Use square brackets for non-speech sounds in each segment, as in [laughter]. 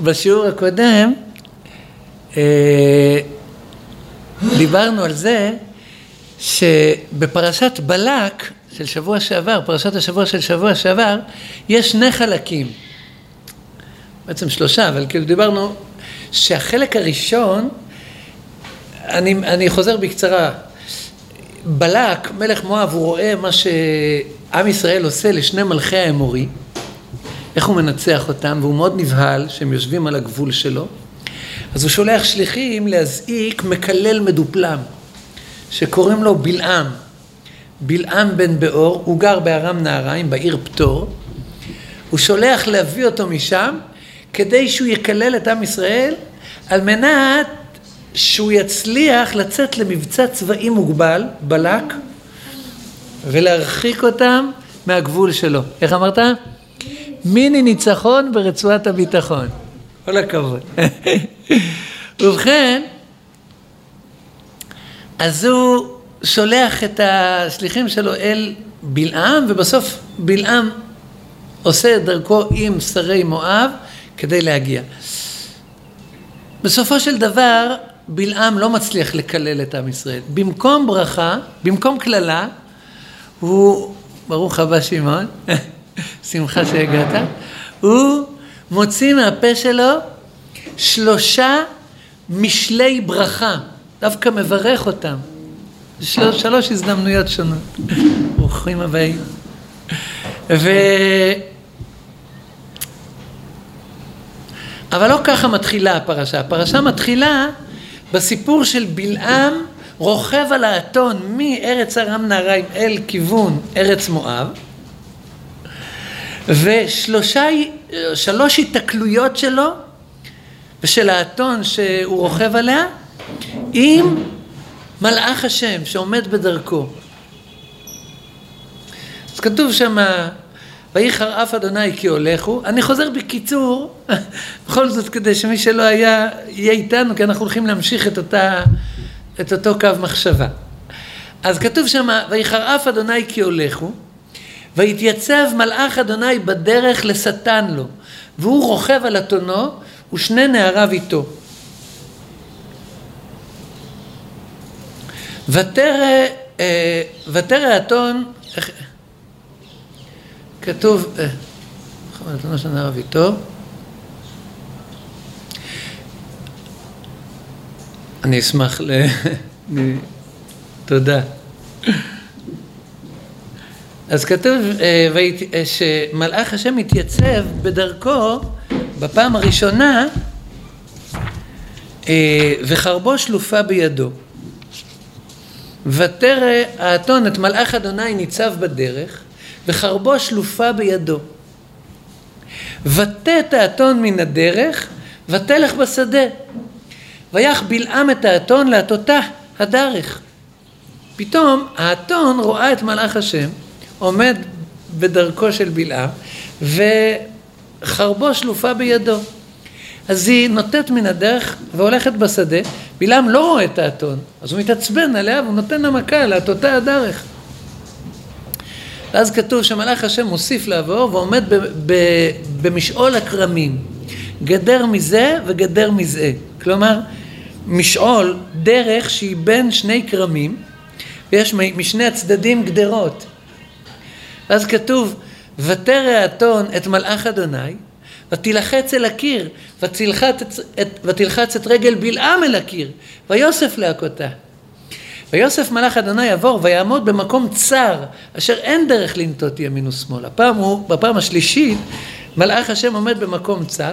בשיעור הקודם אה, דיברנו על זה שבפרשת בלק של שבוע שעבר, פרשת השבוע של שבוע שעבר, יש שני חלקים. בעצם שלושה, אבל כאילו דיברנו שהחלק הראשון, אני, אני חוזר בקצרה, בלק, מלך מואב, הוא רואה מה שעם ישראל עושה לשני מלכי האמורי, איך הוא מנצח אותם, והוא מאוד נבהל שהם יושבים על הגבול שלו, אז הוא שולח שליחים להזעיק מקלל מדופלם, שקוראים לו בלעם. בלעם בן באור, הוא גר בארם נהריים, בעיר פטור. הוא שולח להביא אותו משם, כדי שהוא יקלל את עם ישראל, על מנת שהוא יצליח לצאת למבצע צבאי מוגבל, בלק, ולהרחיק אותם מהגבול שלו. איך אמרת? מיני ניצחון ברצועת הביטחון. כל הכבוד. [laughs] ובכן, אז הוא שולח את השליחים שלו אל בלעם, ובסוף בלעם עושה את דרכו עם שרי מואב כדי להגיע. בסופו של דבר, בלעם לא מצליח לקלל את עם ישראל. במקום ברכה, במקום קללה, הוא, ברוך הבא שמעון, [laughs] שמחה שהגעת, הוא מוציא מהפה שלו שלושה משלי ברכה, דווקא מברך אותם. של, שלוש הזדמנויות שונות. [laughs] ברוכים הבאים. ו... אבל לא ככה מתחילה הפרשה. הפרשה מתחילה בסיפור של בלעם רוכב על האתון מארץ ארם נהריים אל כיוון ארץ מואב, ושלוש התקלויות שלו ושל האתון שהוא רוכב עליה עם מלאך השם שעומד בדרכו. אז כתוב שם, ויחר אף אדוני כי הולכו. אני חוזר בקיצור, [laughs] בכל זאת כדי שמי שלא היה, יהיה איתנו, כי אנחנו הולכים להמשיך את, אותה, את אותו קו מחשבה. אז כתוב שם, ויחר אף אדוני כי הולכו, ויתייצב מלאך אדוני בדרך לשטן לו, והוא רוכב על אתונו, ושני נעריו איתו. ותרא, אה, האתון, כתוב, אתונו של נער אביתו, אני אשמח ל... תודה. אז כתוב אה, שמלאך השם התייצב בדרכו בפעם הראשונה אה, וחרבו שלופה בידו. ותרא האתון את מלאך אדוני ניצב בדרך, וחרבו שלופה בידו. ותת האתון מן הדרך, ותלך בשדה. ויח בלעם את האתון להטותה הדרך. פתאום האתון רואה את מלאך השם עומד בדרכו של בלעם וחרבו שלופה בידו. אז היא נוטט מן הדרך והולכת בשדה, בלעם לא רואה את האתון, אז הוא מתעצבן עליה והוא נותן לה מכה להטותה הדרך. ואז כתוב שמלאך השם מוסיף לעבור ועומד במשעול הכרמים, גדר מזה וגדר מזה. כלומר, משעול, דרך שהיא בין שני כרמים, ויש משני הצדדים גדרות. ואז כתוב, ותרא האתון את מלאך אדוני, ותילחץ אל הקיר, ותלחץ את, ותלחץ את רגל בלעם אל הקיר, ויוסף להכותה. ויוסף מלאך אדוני יעבור ויעמוד במקום צר, אשר אין דרך לנטות ימין ושמאל. הפעם הוא, בפעם השלישית, מלאך השם עומד במקום צר,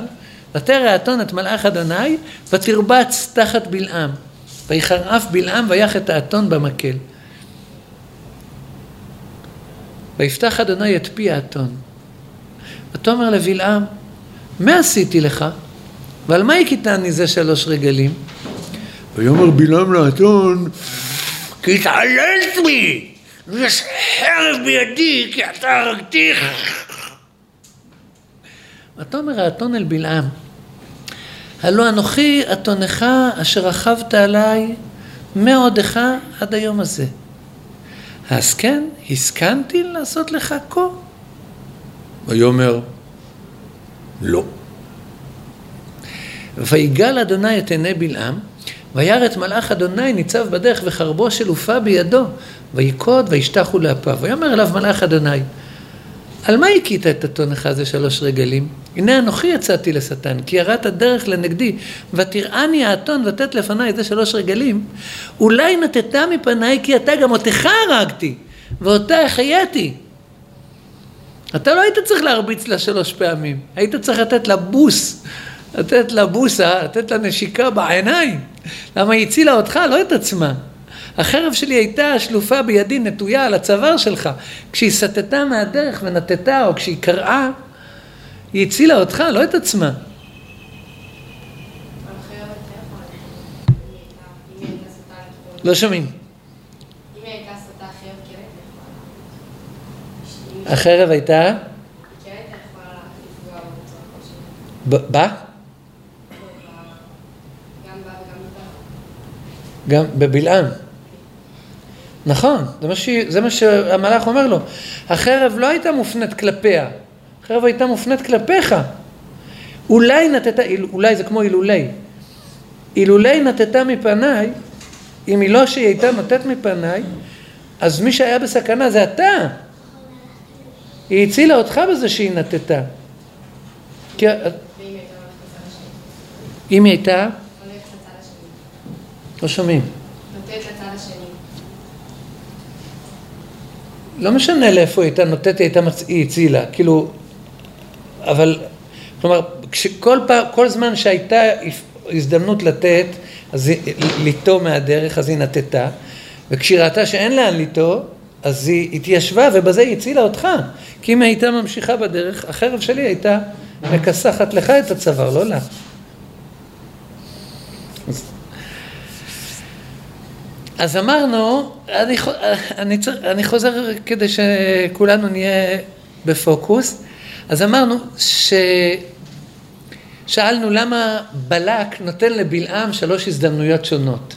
ותרא האתון את מלאך אדוני, ותרבץ תחת בלעם. ויחרף בלעם ויח את האתון במקל. ויפתח אדוני את פי האתון. ותאמר לבלעם, מה עשיתי לך? ועל מה הכיתני זה שלוש רגלים? ויאמר בלעם לאתון, כי התעללת בי, ויש חרב בידי, כי אתה הרגתיך. ותאמר האתון אל בלעם, הלא אנוכי אתונך אשר רכבת עליי מעודך עד היום הזה. אז כן, הסכמתי לעשות לך כה. ויאמר, לא. ויגל אדוני את עיני בלעם, וירא את מלאך אדוני ניצב בדרך וחרבו של עופה בידו, ויקוד וישתחו לאפיו. ויאמר אליו מלאך אדוני, על מה הכית את אתונך זה שלוש רגלים? הנה אנוכי יצאתי לשטן, כי יראת דרך לנגדי, ותראני האתון ותת לפניי זה שלוש רגלים. אולי נטטה מפניי כי אתה גם אותך הרגתי, ואותה החייתי. אתה לא היית צריך להרביץ לה שלוש פעמים, היית צריך לתת לה בוס, לתת לה בוסה, לתת לה נשיקה בעיניים. למה היא הצילה אותך, לא את עצמה. החרב שלי הייתה שלופה בידי נטויה על הצוואר שלך. כשהיא סטתה מהדרך ונטטה, או כשהיא קראה, היא הצילה אותך, לא את עצמה. לא שומעים. החרב הייתה? ב? גם בבלעם. נכון, זה מה, ש... זה מה שהמלאך אומר לו. החרב לא הייתה מופנית כלפיה, החרב הייתה מופנית כלפיך. אולי נתתה, אולי זה כמו אילולי. אילולי נתתה מפניי, אם היא לא שהיא הייתה נותנת מפניי, אז מי שהיה בסכנה זה אתה. היא הצילה אותך בזה שהיא נתתה. כי... אם היא הייתה... לא שומעים. לא משנה לאיפה היא הייתה נותנת, היא הייתה, היא הצילה, כאילו, אבל, כלומר, כל פעם, כל זמן שהייתה הזדמנות לתת, אז ליטו מהדרך, אז היא נתתה, וכשהיא ראתה שאין לאן ליטו, אז היא התיישבה ובזה היא הצילה אותך. כי אם הייתה ממשיכה בדרך, החרב שלי הייתה מכסחת לך את הצוואר, לא לה. אז אמרנו, אני, אני, אני חוזר כדי שכולנו נהיה בפוקוס, אז אמרנו ששאלנו למה בלק נותן לבלעם שלוש הזדמנויות שונות.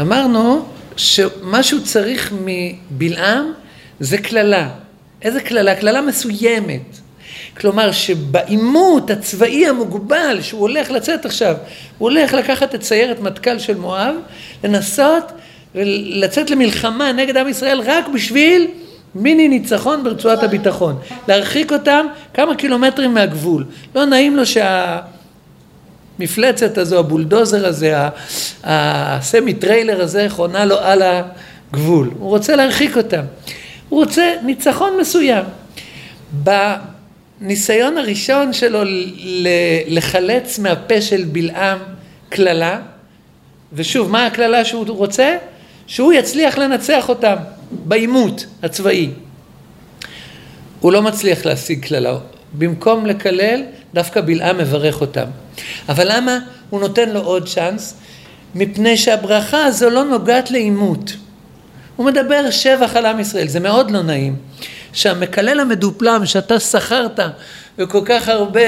אמרנו שמה שהוא צריך מבלעם זה קללה. איזה קללה? קללה מסוימת. כלומר שבעימות הצבאי המוגבל שהוא הולך לצאת עכשיו, הוא הולך לקחת את סיירת מטכ"ל של מואב, לנסות ולצאת למלחמה נגד עם ישראל רק בשביל מיני ניצחון ברצועת הביטחון. להרחיק אותם כמה קילומטרים מהגבול. לא נעים לו שהמפלצת הזו, הבולדוזר הזה, הסמי טריילר הזה, חונה לו על הגבול. הוא רוצה להרחיק אותם. הוא רוצה ניצחון מסוים. הניסיון הראשון שלו לחלץ מהפה של בלעם קללה, ושוב, מה הקללה שהוא רוצה? שהוא יצליח לנצח אותם בעימות הצבאי. הוא לא מצליח להשיג קללה. במקום לקלל, דווקא בלעם מברך אותם. אבל למה הוא נותן לו עוד צ'אנס? מפני שהברכה הזו לא נוגעת לעימות. הוא מדבר שבח על עם ישראל, זה מאוד לא נעים. שהמקלל המדופלם שאתה שכרת וכל כך הרבה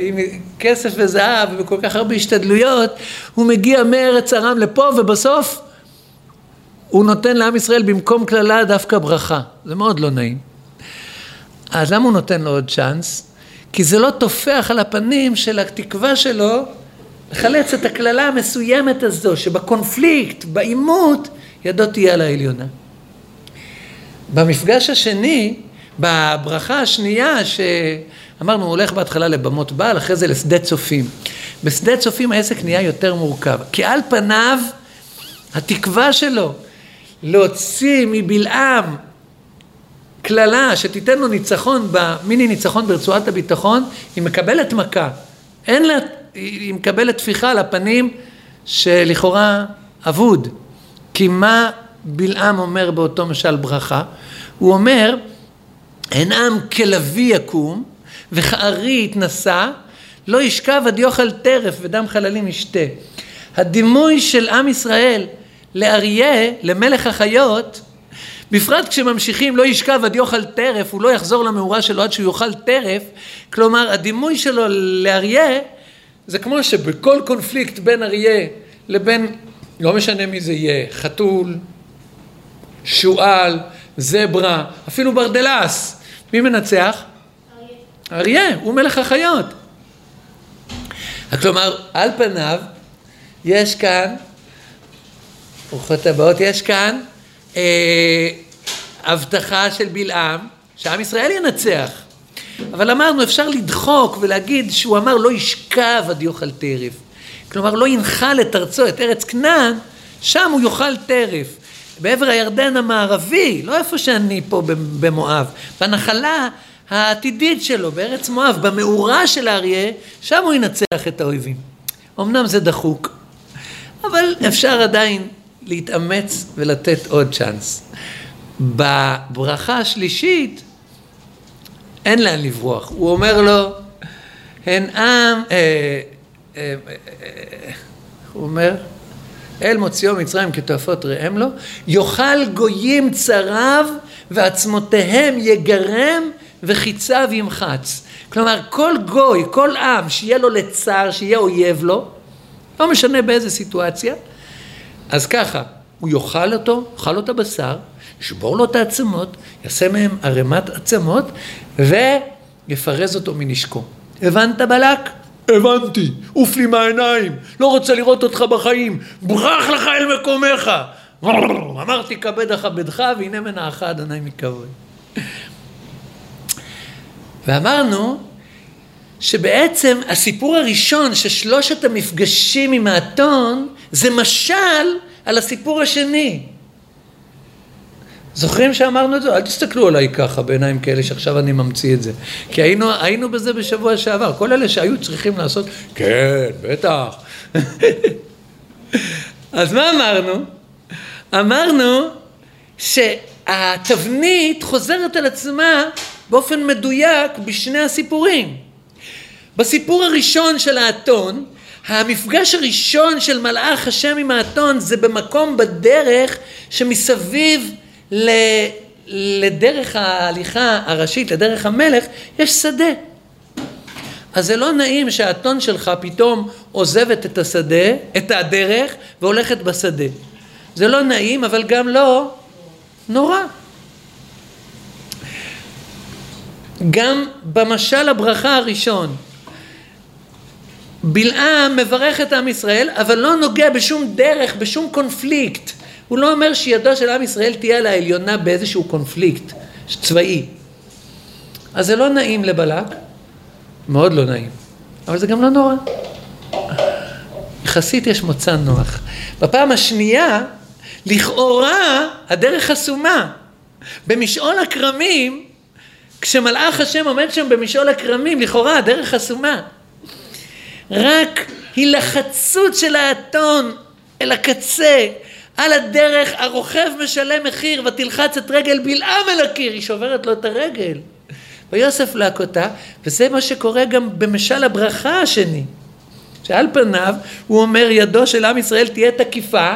עם כסף וזהב וכל כך הרבה השתדלויות, הוא מגיע מארץ ארם לפה ובסוף הוא נותן לעם ישראל במקום קללה דווקא ברכה. זה מאוד לא נעים. אז למה הוא נותן לו עוד צ'אנס? כי זה לא טופח על הפנים של התקווה שלו לחלץ את הקללה המסוימת הזו שבקונפליקט, בעימות, ידו תהיה על העליונה. במפגש השני, בברכה השנייה שאמרנו הוא הולך בהתחלה לבמות בעל, אחרי זה לשדה צופים. בשדה צופים העסק נהיה יותר מורכב, כי על פניו התקווה שלו להוציא מבלעם קללה שתיתן לו ניצחון, מיני ניצחון ברצועת הביטחון, היא מקבלת מכה. אין לה, היא מקבלת טפיחה על הפנים שלכאורה אבוד. כי מה בלעם אומר באותו משל ברכה? הוא אומר, הן עם כלביא יקום וכארי יתנשא, לא ישכב עד יאכל טרף ודם חללים ישתה. הדימוי של עם ישראל לאריה, למלך החיות, בפרט כשממשיכים לא ישכב עד יאכל טרף, הוא לא יחזור למאורה שלו עד שהוא יאכל טרף, כלומר הדימוי שלו לאריה זה כמו שבכל קונפליקט בין אריה לבין, לא משנה מי זה יהיה, חתול, שועל, זברה, אפילו ברדלס. מי מנצח? אריה. אריה, הוא מלך החיות. כלומר, על פניו, יש כאן, ברוכות הבאות, יש כאן אה, הבטחה של בלעם, שעם ישראל ינצח. אבל אמרנו, אפשר לדחוק ולהגיד שהוא אמר לא ישכב עד יאכל טרף. כלומר, לא ינחל את ארצו, את ארץ כנען, שם הוא יאכל טרף. בעבר הירדן המערבי, לא איפה שאני פה במואב, בנחלה העתידית שלו, בארץ מואב, במאורה של האריה, שם הוא ינצח את האויבים. אמנם זה דחוק, אבל אפשר עדיין להתאמץ ולתת עוד צ'אנס. בברכה השלישית, אין לאן לברוח. הוא אומר לו, הן עם, אה, הוא אומר, אל מוציאו מצרים כתועפות ראם לו, יאכל גויים צריו ועצמותיהם יגרם וחיציו ימחץ. כלומר, כל גוי, כל עם, שיהיה לו לצער, שיהיה אויב לו, לא משנה באיזה סיטואציה, אז ככה, הוא יאכל אותו, יאכל לו את הבשר, ישבור לו את העצמות, יעשה מהם ערימת עצמות, ויפרז אותו מנשקו. הבנת בלק? הבנתי, עוף לי מהעיניים, לא רוצה לראות אותך בחיים, ברח לך אל מקומך. אמרתי כבד אכבדך והנה מנעך אדוני מכבוד. ואמרנו שבעצם הסיפור הראשון של שלושת המפגשים עם האתון זה משל על הסיפור השני. זוכרים שאמרנו את זה? אל תסתכלו עליי ככה בעיניים כאלה שעכשיו אני ממציא את זה. כי היינו, היינו בזה בשבוע שעבר. כל אלה שהיו צריכים לעשות, כן, בטח. [laughs] אז מה אמרנו? אמרנו שהתבנית חוזרת על עצמה באופן מדויק בשני הסיפורים. בסיפור הראשון של האתון, המפגש הראשון של מלאך השם עם האתון זה במקום בדרך שמסביב ל... לדרך ההליכה הראשית, לדרך המלך, יש שדה. אז זה לא נעים שהאתון שלך פתאום עוזבת את השדה, את הדרך, והולכת בשדה. זה לא נעים, אבל גם לא נורא. גם במשל הברכה הראשון, בלעם מברך את עם ישראל, אבל לא נוגע בשום דרך, בשום קונפליקט. הוא לא אומר שידו של עם ישראל תהיה על העליונה באיזשהו קונפליקט צבאי. אז זה לא נעים לבלק, מאוד לא נעים, אבל זה גם לא נורא. יחסית יש מוצא נוח. בפעם השנייה, לכאורה הדרך חסומה. במשעול הכרמים, כשמלאך השם עומד שם במשעול הכרמים, לכאורה הדרך חסומה. רק הילחצות של האתון אל הקצה, על הדרך הרוכב משלם מחיר ותלחץ את רגל בלעם אל הקיר, היא שוברת לו את הרגל. ויוסף להכותה, וזה מה שקורה גם במשל הברכה השני. שעל פניו הוא אומר ידו של עם ישראל תהיה תקיפה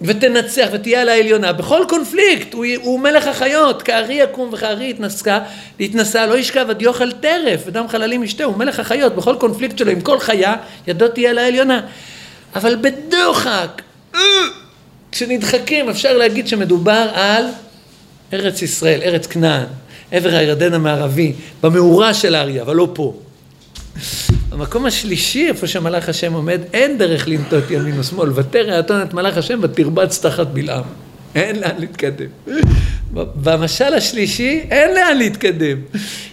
ותנצח ותהיה על העליונה בכל קונפליקט הוא, הוא מלך החיות כארי יקום וכארי יתנסה, יתנסה לא ישכב עד יאכל טרף ודם חללים ישתה הוא מלך החיות בכל קונפליקט שלו עם כל חיה ידו תהיה על העליונה אבל בדוחק כשנדחקים אפשר להגיד שמדובר על ארץ ישראל, ארץ כנען, עבר הירדן המערבי, במאורה של האריה, אבל לא פה. במקום השלישי, איפה שמלאך השם עומד, אין דרך לנטות ימין ושמאל. ותרא האתון את מלאך השם ותרבץ תחת בלעם. אין לאן להתקדם. במשל השלישי, אין לאן להתקדם.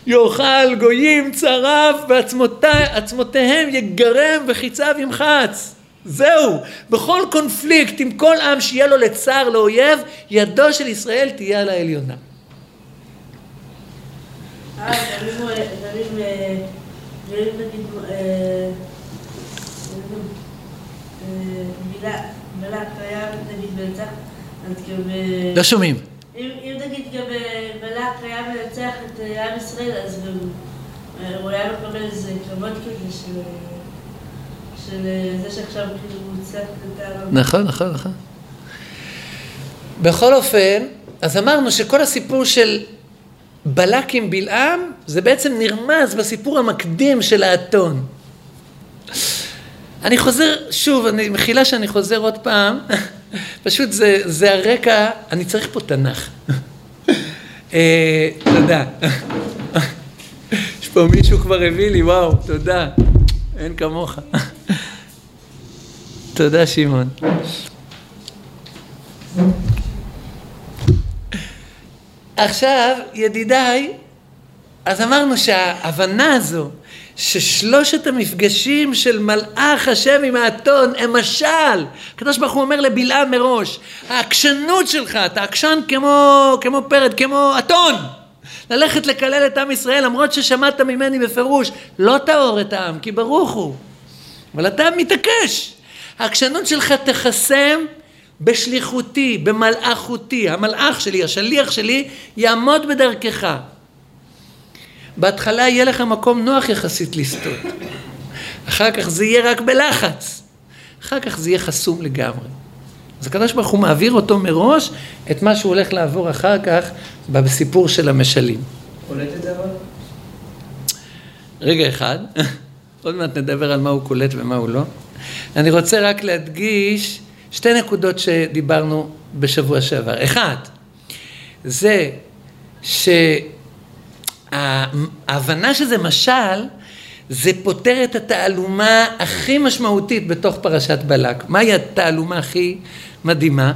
יאכל גויים צריו ועצמותיהם יגרם וחיציו ימחץ. זהו, בכל קונפליקט עם כל עם שיהיה לו לצער לאויב, ידו של ישראל תהיה על העליונה. לא שומעים. אם נגיד גם בלק היה מנצח את עם ישראל, אז הוא היה מקבל איזה כבוד כזה של... אה, כאילו נכון, נכון, נכון. בכל אופן, אז אמרנו שכל הסיפור של בלק עם בלעם, זה בעצם נרמז בסיפור המקדים של האתון. אני חוזר, שוב, אני מחילה שאני חוזר עוד פעם, [laughs] פשוט זה, זה הרקע, אני צריך פה תנ"ך. [laughs] אה, תודה. [laughs] יש פה מישהו כבר הביא לי, וואו, תודה. אין כמוך. תודה, שמעון. עכשיו, ידידיי, אז אמרנו שההבנה הזו ששלושת המפגשים של מלאך השם עם האתון הם משל. הקדוש ברוך הוא אומר לבלעם מראש, העקשנות שלך, אתה עקשן כמו, כמו פרד, כמו אתון. ללכת לקלל את עם ישראל למרות ששמעת ממני בפירוש, לא תאור את העם כי ברוך הוא. אבל אתה מתעקש. העקשנות שלך תחסם בשליחותי, במלאכותי. המלאך שלי, השליח שלי, יעמוד בדרכך. בהתחלה יהיה לך מקום נוח יחסית לסטות. אחר כך זה יהיה רק בלחץ. אחר כך זה יהיה חסום לגמרי. אז הקדוש ברוך הוא מעביר אותו מראש את מה שהוא הולך לעבור אחר כך בסיפור של המשלים. קולט את זה אבל? רגע אחד, [laughs] עוד מעט נדבר על מה הוא קולט ומה הוא לא. אני רוצה רק להדגיש שתי נקודות שדיברנו בשבוע שעבר. אחד, זה ש... ההבנה שזה משל, זה פותר את התעלומה הכי משמעותית בתוך פרשת בלק. מהי התעלומה הכי מדהימה?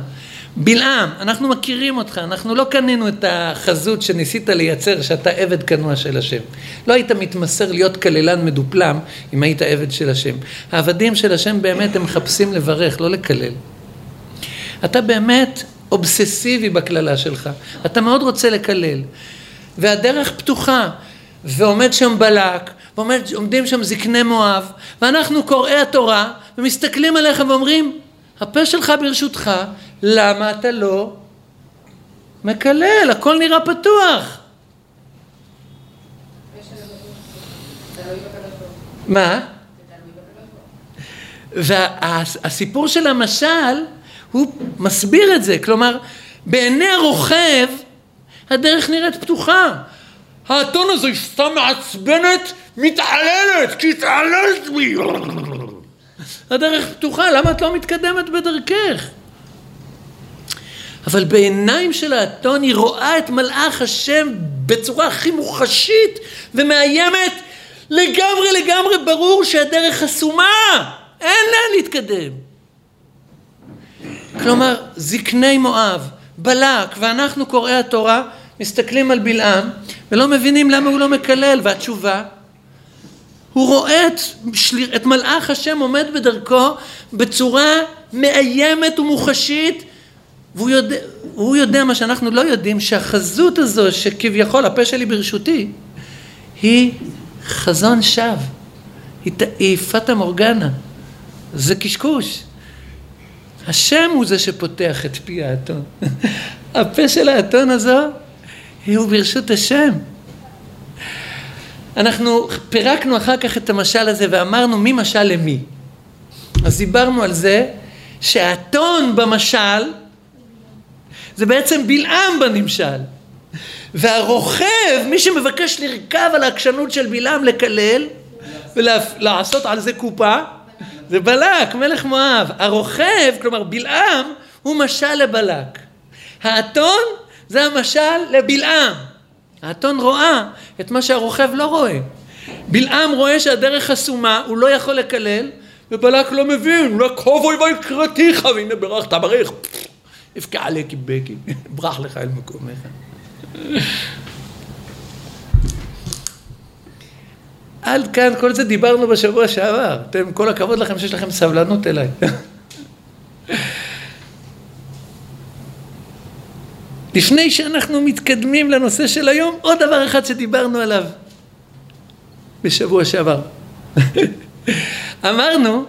בלעם, אנחנו מכירים אותך, אנחנו לא קנינו את החזות שניסית לייצר שאתה עבד כנוע של השם. לא היית מתמסר להיות כללן מדופלם אם היית עבד של השם. העבדים של השם באמת הם מחפשים לברך, לא לקלל. אתה באמת אובססיבי בקללה שלך, אתה מאוד רוצה לקלל. והדרך פתוחה, ועומד שם בלק, ועומדים שם זקני מואב, ואנחנו קוראי התורה, ומסתכלים עליך ואומרים, הפה שלך ברשותך, למה אתה לא מקלל? הכל נראה פתוח. מה? והסיפור של המשל, הוא מסביר את זה. כלומר, בעיני הרוכב, הדרך נראית פתוחה. האתון הזה היא סתם מעצבנת, מתעללת, כי התעללת בי. הדרך פתוחה, למה את לא מתקדמת בדרכך? אבל בעיניים של האתון היא רואה את מלאך השם בצורה הכי מוחשית ומאיימת לגמרי לגמרי ברור שהדרך חסומה, אין לאן להתקדם. כלומר, זקני מואב, בלק ואנחנו קוראי התורה מסתכלים על בלעם ולא מבינים למה הוא לא מקלל. והתשובה הוא רואה את, את מלאך השם עומד בדרכו בצורה מאיימת ומוחשית והוא יודע, והוא יודע מה שאנחנו לא יודעים שהחזות הזו שכביכול הפה שלי ברשותי היא חזון שווא. היא פטה מורגנה. זה קשקוש. השם הוא זה שפותח את פי האתון. [laughs] הפה של האתון הזו הוא ברשות השם. אנחנו פירקנו אחר כך את המשל הזה ואמרנו מי משל למי. אז דיברנו על זה שהאתון במשל זה בעצם בלעם בנמשל. והרוכב, מי שמבקש לרכב על העקשנות של בלעם לקלל ולעשות על זה קופה, זה בלק, מלך מואב. הרוכב, כלומר בלעם, הוא משל לבלק. האתון זה המשל לבלעם. האתון רואה את מה שהרוכב לא רואה. בלעם רואה שהדרך חסומה, הוא לא יכול לקלל, ובלק לא מבין, רק הובוי ויקראתיך, והנה ברכת ברך. אבקע עליקי בקי, ברח לך אל מקומך. עד כאן כל זה דיברנו בשבוע שעבר. אתם, כל הכבוד לכם שיש לכם סבלנות אליי. לפני שאנחנו מתקדמים לנושא של היום, עוד דבר אחד שדיברנו עליו בשבוע שעבר. [laughs] אמרנו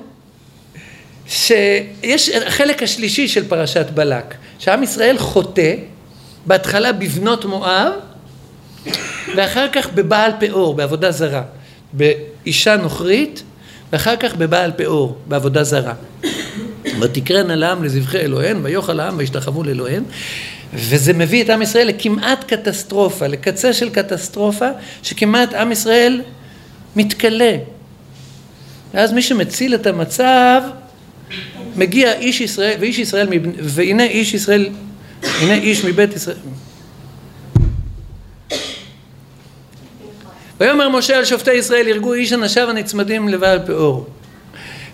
שיש החלק השלישי של פרשת בלק, שעם ישראל חוטא בהתחלה בבנות מואב ואחר כך בבעל פאור, בעבודה זרה. באישה נוכרית ואחר כך בבעל פאור, בעבודה זרה. ותקרן העם לזבחי אלוהיהן ויאכל העם וישתחוו לאלוהיהן וזה מביא את עם ישראל לכמעט קטסטרופה, לקצה של קטסטרופה, שכמעט עם ישראל מתכלה. ואז מי שמציל את המצב, מגיע איש ישראל, ואיש ישראל, והנה איש ישראל, הנה איש מבית ישראל. ויאמר משה על שופטי ישראל, הרגו איש אנשיו הנצמדים לבעל פאור.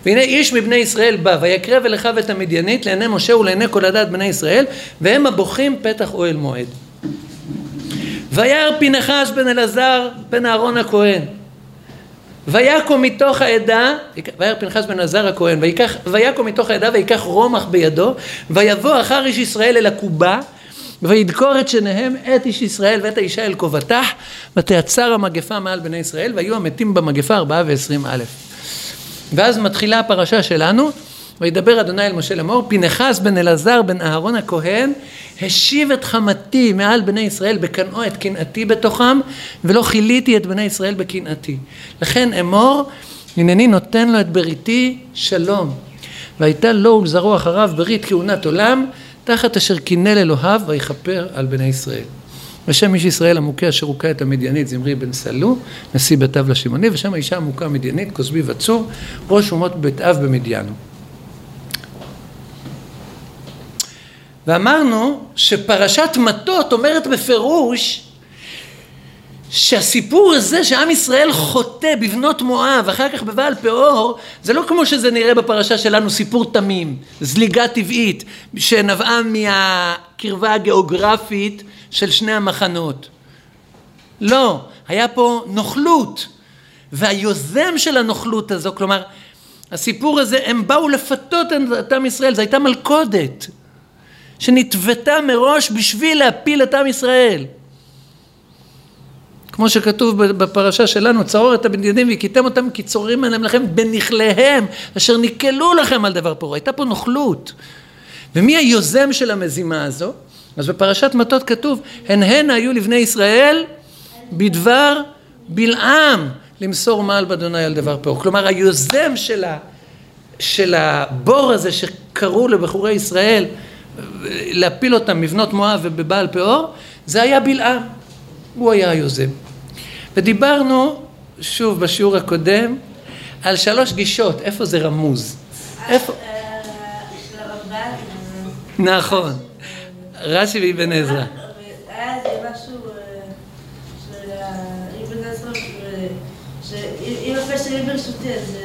והנה איש מבני ישראל בא ויקרב אל אחיו את המדיינית לעיני משה ולעיני כל הדת בני ישראל והם הבוכים פתח אוהל מועד. וירא פנחס בן אלעזר בן אהרון הכהן ויקום מתוך העדה, וירא פנחס בן אלעזר הכהן, ויקום מתוך העדה ויקח רומח בידו, ויבוא אחר איש ישראל אל הקובה, וידקור את שניהם את איש ישראל ואת האישה אל כובתח, ותעצר המגפה מעל בני ישראל, והיו המתים במגפה ארבעה ועשרים אלף. ואז מתחילה הפרשה שלנו, וידבר אדוני אל משה לאמור, פנחס בן אלעזר בן אהרון הכהן, השיב את חמתי מעל בני ישראל בקנאו את קנאתי בתוכם, ולא כיליתי את בני ישראל בקנאתי. לכן אמור, הנני נותן לו את בריתי שלום. והייתה לו ולזרעו אחריו ברית כהונת עולם, תחת אשר קינא לאלוהיו ויכפר על בני ישראל. ושם איש ישראל המוכה אשר הוכה את המדיינית זמרי בן סלו, נשיא בית אב לשמעוני, ושם האישה המוכה המדיינית כוסבי וצור, ראש אומות בית אב במדיינו. ואמרנו שפרשת מטות אומרת בפירוש שהסיפור הזה שעם ישראל חוטא בבנות מואב אחר כך בבעל פאור זה לא כמו שזה נראה בפרשה שלנו סיפור תמים זליגה טבעית שנבעה מהקרבה הגיאוגרפית של שני המחנות לא היה פה נוכלות והיוזם של הנוכלות הזו כלומר הסיפור הזה הם באו לפתות את עם ישראל זו הייתה מלכודת שנתוותה מראש בשביל להפיל את עם ישראל. כמו שכתוב בפרשה שלנו, צרור את הבניינים והכיתם אותם כי צוררים עליהם לכם בנכליהם, אשר ניקלו לכם על דבר פרעה. הייתה פה נוכלות. ומי היוזם של המזימה הזו? אז בפרשת מטות כתוב, הן הן היו לבני ישראל בדבר בלעם למסור מעל באדוני על דבר פרעה. כלומר היוזם של, ה, של הבור הזה שקראו לבחורי ישראל להפיל אותם מבנות מואב ובבעל פאור, זה היה בלעם, הוא היה היוזם. ודיברנו, שוב בשיעור הקודם, על שלוש גישות, איפה זה רמוז? איפה? נכון, רש"י ואבן עזרא. היה איזה משהו של אבן עזרא, שאם הפה שלי ברשותי אז...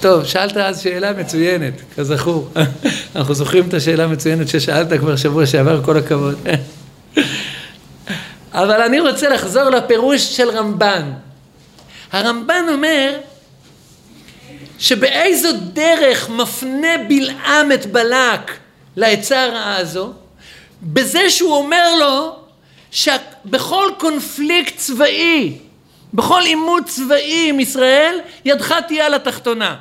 טוב, שאלת אז שאלה מצוינת, כזכור. [laughs] אנחנו זוכרים את השאלה המצוינת ששאלת כבר שבוע שעבר, כל הכבוד. [laughs] אבל אני רוצה לחזור לפירוש של רמב"ן. הרמב"ן אומר שבאיזו דרך מפנה בלעם את בלק לעצה הרעה הזו? בזה שהוא אומר לו שבכל קונפליקט צבאי, בכל עימות צבאי עם ישראל, ידך תהיה על התחתונה.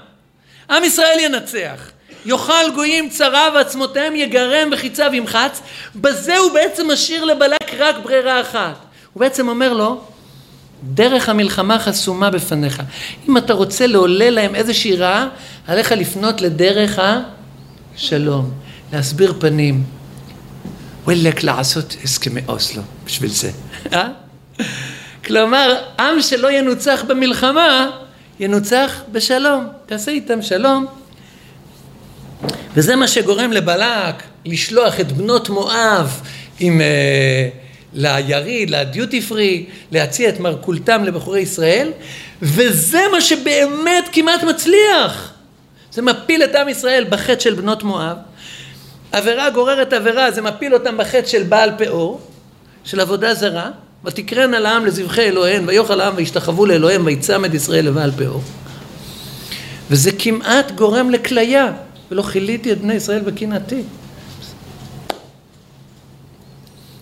עם ישראל ינצח. יאכל גויים צרה ועצמותיהם יגרם וחיציו ימחץ. בזה הוא בעצם משאיר לבלק רק ברירה אחת. הוא בעצם אומר לו, דרך המלחמה חסומה בפניך. אם אתה רוצה לעולל להם איזושהי רעה, עליך לפנות לדרך השלום, להסביר פנים. וואלק לעשות הסכמי אוסלו בשביל זה. אה? כלומר, עם שלא ינוצח במלחמה, ינוצח בשלום. תעשה איתם שלום. וזה מה שגורם לבלק לשלוח את בנות מואב עם, uh, ליריד, לדיוטי פרי, להציע את מרכולתם לבחורי ישראל, וזה מה שבאמת כמעט מצליח. זה מפיל את עם ישראל בחטא של בנות מואב. עבירה גוררת עבירה, זה מפיל אותם בחטא של בעל פאור, של עבודה זרה, ותקרן על העם לזבחי אלוהיהם, ויאכל העם וישתחוו לאלוהיהם, ויצמד ישראל לבעל פאור. וזה כמעט גורם לכליה, ולא כיליתי את בני ישראל בקנאתי.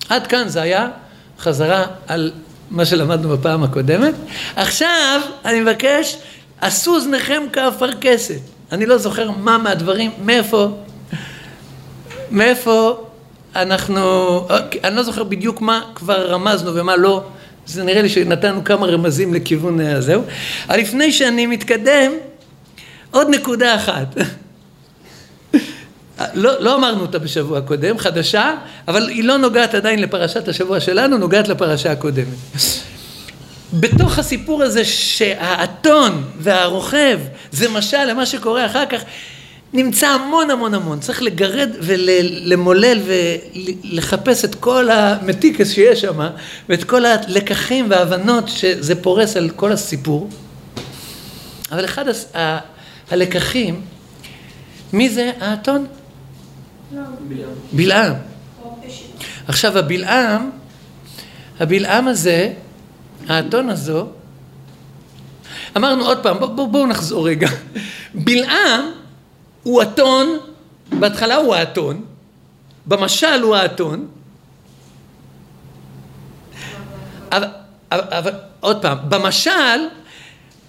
עד כאן זה היה חזרה על מה שלמדנו בפעם הקודמת. עכשיו אני מבקש, עשו אוזניכם כאפרכסת. אני לא זוכר מה מהדברים, מאיפה, מאיפה אנחנו, אני לא זוכר בדיוק מה כבר רמזנו ומה לא, זה נראה לי שנתנו כמה רמזים לכיוון הזהו. אבל לפני שאני מתקדם, עוד נקודה אחת. לא, לא אמרנו אותה בשבוע הקודם, חדשה, אבל היא לא נוגעת עדיין לפרשת השבוע שלנו, נוגעת לפרשה הקודמת. בתוך הסיפור הזה שהאתון והרוכב זה משל למה שקורה אחר כך, נמצא המון המון המון, צריך לגרד ולמולל ולחפש את כל המתיקס שיש שם ואת כל הלקחים וההבנות שזה פורס על כל הסיפור. אבל אחד הלקחים, מי זה האתון? בלעם. עכשיו הבלעם, הבלעם הזה, האתון הזו, אמרנו עוד פעם, בואו בוא, בוא נחזור רגע. [laughs] בלעם הוא אתון, בהתחלה הוא האתון, במשל הוא האתון, אבל, אבל, אבל עוד פעם, במשל,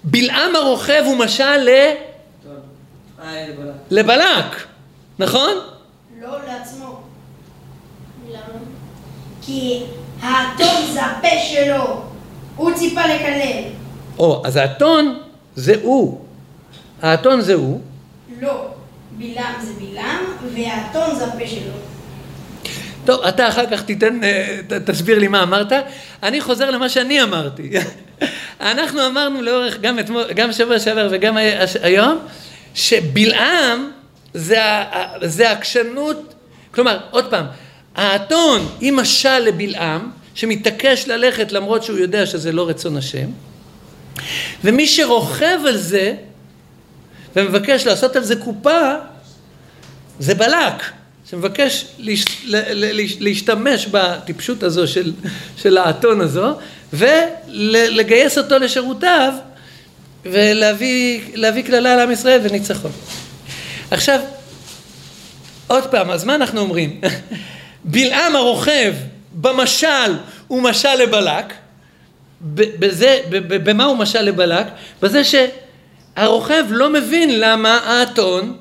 בלעם הרוכב הוא משל ל... לבלק, נכון? לא לעצמו. למה? כי האתון זה הפה שלו. הוא ציפה לקלל. או, אז האתון זה הוא. האתון זה הוא. לא. בלעם זה בלעם, והאתון זה הפה שלו. טוב, אתה אחר כך תיתן, אה, ת- תסביר לי מה אמרת. אני חוזר למה שאני אמרתי. [laughs] אנחנו אמרנו לאורך, גם אתמול, גם שבוע שעבר וגם היום, שבלעם זה, זה העקשנות, כלומר, עוד פעם, האתון היא משל לבלעם, שמתעקש ללכת למרות שהוא יודע שזה לא רצון השם, ומי שרוכב על זה ומבקש לעשות על זה קופה, זה בלק, שמבקש להש, להשתמש בטיפשות הזו של, של האתון הזו, ולגייס אותו לשירותיו, ולהביא להביא קללה לעם ישראל וניצחון. עכשיו, עוד פעם, אז מה אנחנו אומרים? [laughs] בלעם הרוכב במשל הוא משל לבלק, בזה, במה הוא משל לבלק? בזה שהרוכב לא מבין למה האתון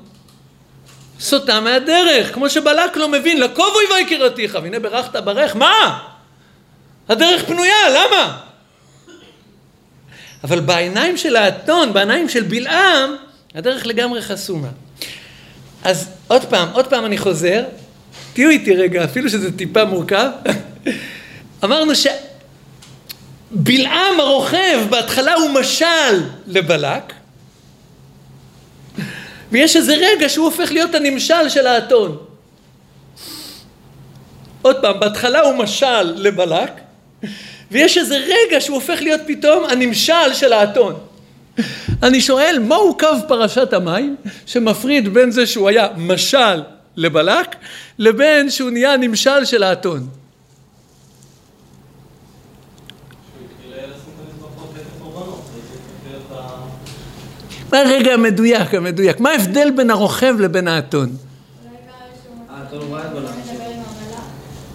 סוטה מהדרך, כמו שבלק לא מבין, לקוב אויבי יקירתיך, והנה ברכת ברך, מה? הדרך פנויה, למה? אבל בעיניים של האתון, בעיניים של בלעם, הדרך לגמרי חסומה. אז עוד פעם, עוד פעם אני חוזר, תהיו איתי רגע, אפילו שזה טיפה מורכב. [laughs] אמרנו שבלעם הרוכב בהתחלה הוא משל לבלק, ויש איזה רגע שהוא הופך להיות הנמשל של האתון. עוד פעם, בהתחלה הוא משל לבלק, ויש איזה רגע שהוא הופך להיות פתאום הנמשל של האתון. אני שואל, מהו קו פרשת המים שמפריד בין זה שהוא היה משל לבלק, לבין שהוא נהיה נמשל של האתון? מה הרגע המדויק, המדויק? מה ההבדל בין הרוכב לבין האתון?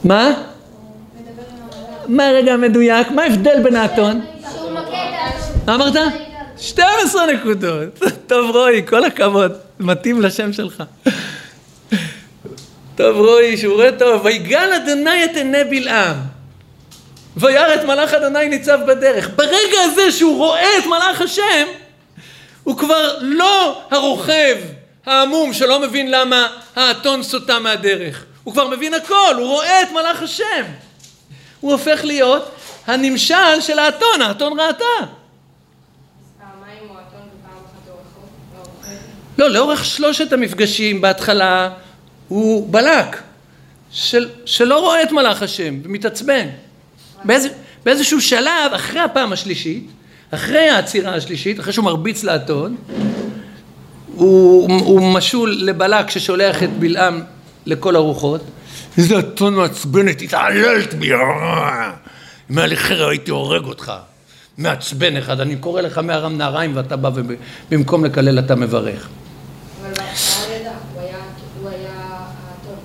מה? מה הרגע המדויק? מה ההבדל בין האתון? מה אמרת? 12 נקודות. טוב רועי, כל הכבוד, מתאים לשם שלך. טוב רועי, שיעורי טוב. ויגל אדוני את עיני בלעם. וירא את מלאך אדוני ניצב בדרך. ברגע הזה שהוא רואה את מלאך השם, הוא כבר לא הרוכב העמום שלא מבין למה האתון סוטה מהדרך. הוא כבר מבין הכל, הוא רואה את מלאך השם. הוא הופך להיות הנמשל של האתון, האתון ראתה. פעמיים הוא אתון ופעם אחת הוא רחוב? לא, רוכב? לא, לאורך שלושת המפגשים בהתחלה הוא בלק, של, שלא רואה את מלאך השם ומתעצבן. באיזה, באיזשהו שלב, אחרי הפעם השלישית, אחרי העצירה השלישית, אחרי שהוא מרביץ לאתון, הוא, הוא משול לבלק ששולח את בלעם לכל הרוחות. איזה אתון מעצבנת, התעללת בי, אה. אם היה לי חרב הייתי הורג אותך. מעצבן אחד, אני קורא לך מארם נהריים ואתה בא ובמקום לקלל אתה מברך. אבל בהתחלה הוא ידע, הוא היה- הוא היה האתון.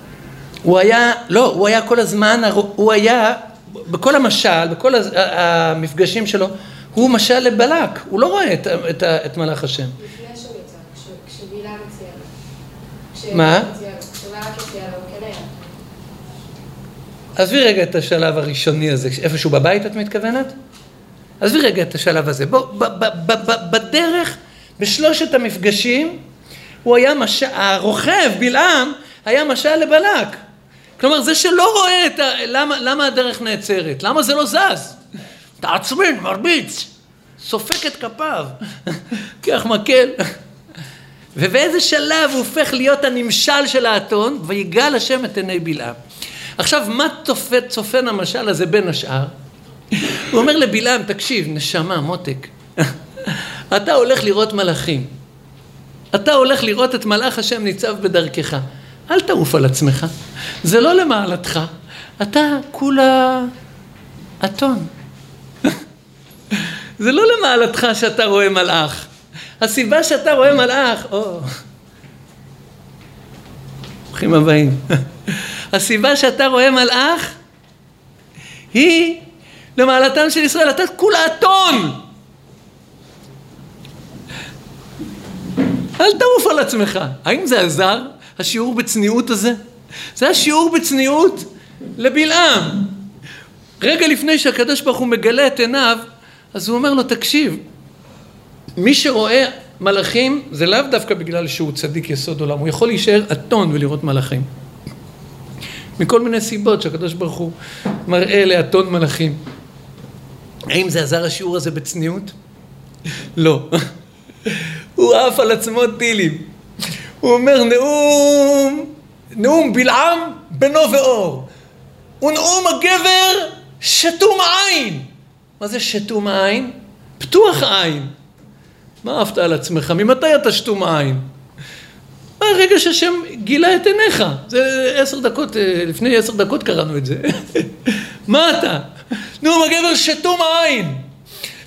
הוא היה, לא, הוא היה כל הזמן, הוא היה, בכל המשל, בכל המפגשים שלו, הוא משל לבלק, הוא לא רואה את, את, את מלאך השם. לפני שהוא יצא, כש- כשבלעם הציע לו. מה? כן. עזבי רגע את השלב הראשוני הזה, איפשהו בבית את מתכוונת? עזבי רגע את השלב הזה. בוא, ב, ב, ב, ב, בדרך, בשלושת המפגשים, הוא היה משל, הרוכב, בלעם, היה משל לבלק. כלומר, זה שלא רואה את ה... למה, למה הדרך נעצרת? למה זה לא זז? תעצבן, מרביץ, סופק את כפיו, [laughs] קח מקל. ובאיזה שלב הוא הופך להיות הנמשל של האתון, ויגאל השם את עיני בלעם. עכשיו, מה צופן, צופן המשל הזה בין השאר? הוא אומר לבלעם, תקשיב, נשמה, מותק, [laughs] אתה הולך לראות מלאכים. אתה הולך לראות את מלאך השם ניצב בדרכך. אל תעוף על עצמך, זה לא למעלתך, אתה כולה אתון. זה לא למעלתך שאתה רואה מלאך. הסיבה שאתה רואה מלאך, או... ברוכים הבאים. הסיבה שאתה רואה מלאך היא למעלתם של ישראל, אתה כולה אתון. אל תעוף על עצמך. האם זה עזר, השיעור בצניעות הזה? זה השיעור בצניעות לבלעם. רגע לפני שהקדוש ברוך הוא מגלה את עיניו, אז הוא אומר לו, תקשיב, מי שרואה מלאכים זה לאו דווקא בגלל שהוא צדיק יסוד עולם, הוא יכול להישאר אתון ולראות מלאכים. מכל מיני סיבות שהקדוש ברוך הוא מראה לאתון מלאכים. האם זה עזר השיעור הזה בצניעות? לא. [laughs] הוא עף על עצמו טילים. הוא אומר נאום, נאום בלעם בנו ואור. הוא נאום הגבר שתום עין. מה זה שתום עין? פתוח עין. מה עפת על עצמך? ממתי אתה שתום עין? הרגע שהשם גילה את עיניך. זה עשר דקות, אה, לפני עשר דקות קראנו את זה. [laughs] מה אתה? נאום הגבר שתום העין.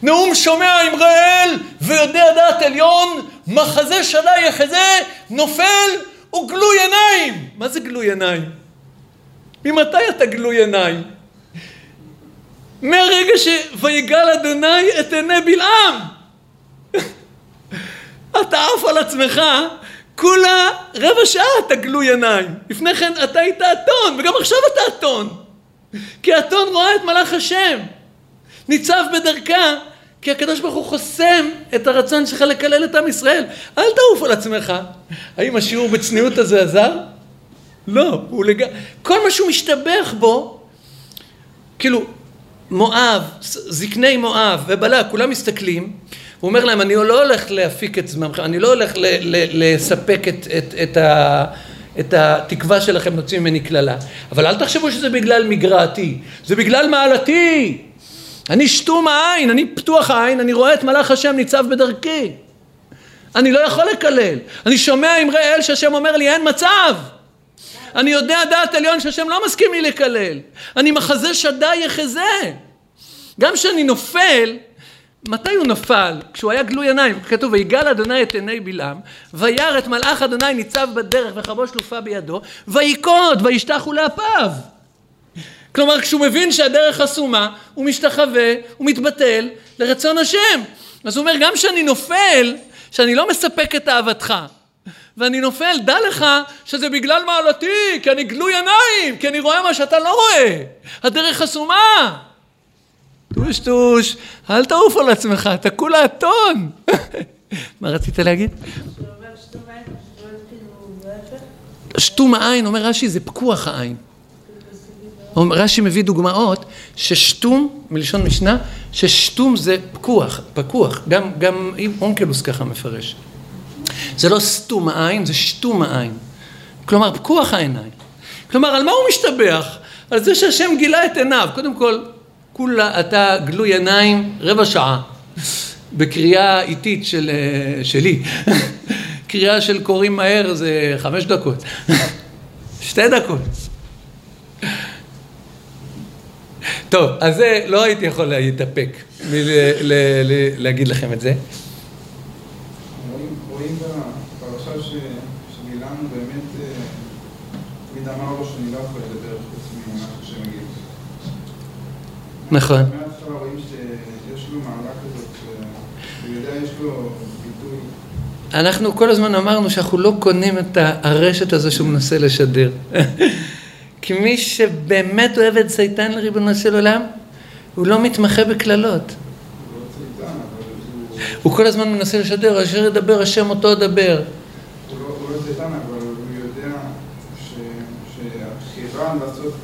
נאום שומע עם רעל ויודע דעת עליון, מחזה שנה יחזה, נופל וגלוי עיניים. מה זה גלוי עיניים? ממתי אתה גלוי עיניים? מהרגע שויגל אדוני את עיני בלעם. [laughs] אתה עף על עצמך, כולה רבע שעה אתה גלוי עיניים. לפני כן אתה היית אתון, וגם עכשיו אתה אתון. כי אתון רואה את מלאך השם. ניצב בדרכה, כי הקדוש ברוך הוא חוסם את הרצון שלך לקלל את עם ישראל. אל תעוף על עצמך. האם השיעור בצניעות הזה עזר? לא, הוא לג... כל מה שהוא משתבח בו, כאילו, מואב, זקני מואב ובלק, כולם מסתכלים, הוא אומר להם, אני לא הולך להפיק את זמנכם, אני לא הולך ל- ל- לספק את, את, את, ה, את התקווה שלכם, נוציא ממני קללה. אבל אל תחשבו שזה בגלל מגרעתי, זה בגלל מעלתי. אני שתום העין, אני פתוח העין, אני רואה את מלאך השם ניצב בדרכי. אני לא יכול לקלל. אני שומע אמרי אל שהשם אומר לי, אין מצב. אני יודע דעת עליון שהשם לא מסכים לי לקלל. אני מחזה שדי יחזה. גם כשאני נופל, מתי הוא נפל? כשהוא היה גלוי עיניים. כתוב, ויגל אדוני את עיני בלעם, וירא את מלאך אדוני ניצב בדרך וחבו שלופה בידו, ויקוד, וישתחו לאפיו. כלומר, כשהוא מבין שהדרך חסומה, הוא משתחווה, הוא מתבטל לרצון השם. אז הוא אומר, גם כשאני נופל, שאני לא מספק את אהבתך, ואני נופל, דע לך שזה בגלל מעלתי, כי אני גלוי עיניים, כי אני רואה מה שאתה לא רואה. הדרך חסומה. טוש טוש, אל תעוף על עצמך, אתה כולה אתון. [laughs] מה רצית להגיד? שתום כאילו. שתום העין, אומר רש"י, זה פקוח העין. רש"י מביא דוגמאות ששתום, מלשון משנה, ששתום זה פקוח, פקוח, גם, גם אונקלוס ככה מפרש. זה לא סתום העין, זה שתום העין. כלומר, פקוח העיניים. כלומר, על מה הוא משתבח? על זה שהשם גילה את עיניו. קודם כל, כולה אתה גלוי עיניים רבע שעה. בקריאה איטית של, אה, שלי. [laughs] קריאה של קוראים מהר זה חמש דקות. [laughs] שתי דקות. טוב, אז זה לא הייתי יכול להתאפק מלהגיד לכם את זה. רואים, רואים בפרשה ש- שבלעם באמת אה, תמיד אמר לו שאני לא יכול לדבר חוץ ממה שהשם יגיד. נכון. מההתחלה רואים שיש לו מעלה כזאת, שהוא יודע, יש לו ביטוי. אנחנו כל הזמן אמרנו שאנחנו לא קונים את הרשת הזו שהוא מנסה לשדר. כי מי שבאמת אוהב את זיתן לריבונו של עולם, הוא לא מתמחה בקללות. הוא כל הזמן מנסה לשדר, אשר ידבר השם אותו אדבר. הוא, לא, הוא לא אבל הוא יודע שהבחירה לעשות,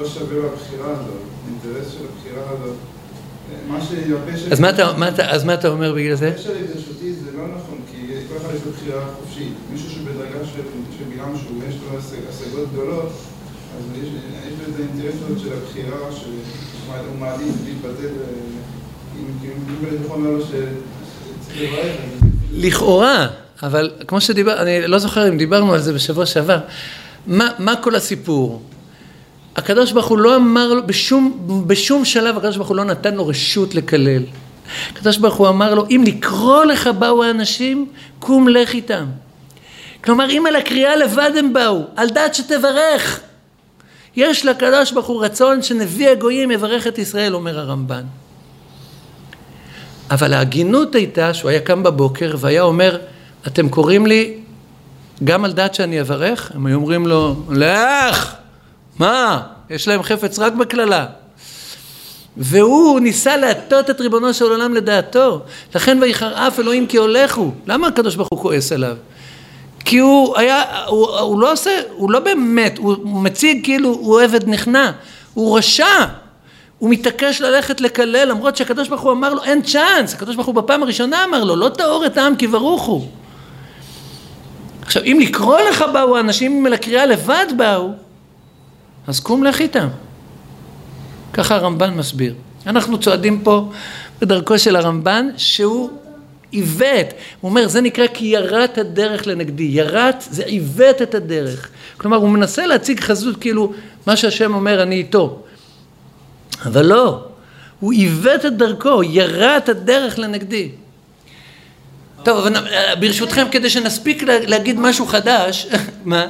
לא שווה לו הבחירה הזאת, האינטרס של הבחירה הזאת. אז מה אתה, מה אתה, אז מה אתה אומר בגלל זה? הקשר ברשותי זה לא נכון, כי כל אחד יש לו בחירה חופשית. מישהו שבדרגה של בלעם שהוא יש לו השג- השגות גדולות, אז יש יש האינטרס הזאת של הבחירה, שהוא מעדיף להתבטל, אה, אם יכול אומר לו שצריך לברך. לכאורה, אבל כמו שדיבר, אני לא זוכר אם דיברנו על זה בשבוע שעבר, מה, מה כל הסיפור? הקדוש ברוך הוא לא אמר לו, בשום, בשום שלב הקדוש ברוך הוא לא נתן לו רשות לקלל. הקדוש ברוך הוא אמר לו, אם לקרוא לך באו האנשים, קום לך איתם. כלומר, אם על הקריאה לבד הם באו, על דעת שתברך. יש לקדוש ברוך הוא רצון שנביא הגויים יברך את ישראל, אומר הרמב"ן. אבל ההגינות הייתה שהוא היה קם בבוקר והיה אומר, אתם קוראים לי גם על דעת שאני אברך? הם היו אומרים לו, לך! מה? יש להם חפץ רק בקללה. והוא ניסה להטות את ריבונו של עולם לדעתו. לכן ויחרעף אלוהים כי הולך הוא. למה הקדוש ברוך הוא כועס עליו? כי הוא היה, הוא, הוא לא עושה, הוא לא באמת, הוא, מציג כאילו הוא עבד נכנע, הוא רשע, הוא מתעקש ללכת לקלל למרות שהקדוש ברוך הוא אמר לו אין צ'אנס, הקדוש ברוך הוא בפעם הראשונה אמר לו לא טהור את העם כי ברוך הוא. עכשיו אם לקרוא לך באו האנשים אם אל הקריאה לבד באו, אז קום לך איתם. ככה הרמב"ן מסביר. אנחנו צועדים פה בדרכו של הרמב"ן שהוא עיוות, הוא אומר זה נקרא כי יראת הדרך לנגדי, יראת זה עיוות את הדרך, כלומר הוא מנסה להציג חזות כאילו מה שהשם אומר אני איתו, אבל לא, הוא עיוות את דרכו, ירא את הדרך לנגדי. טוב, אבל ברשותכם כדי שנספיק לה- להגיד משהו חדש, [laughs] מה?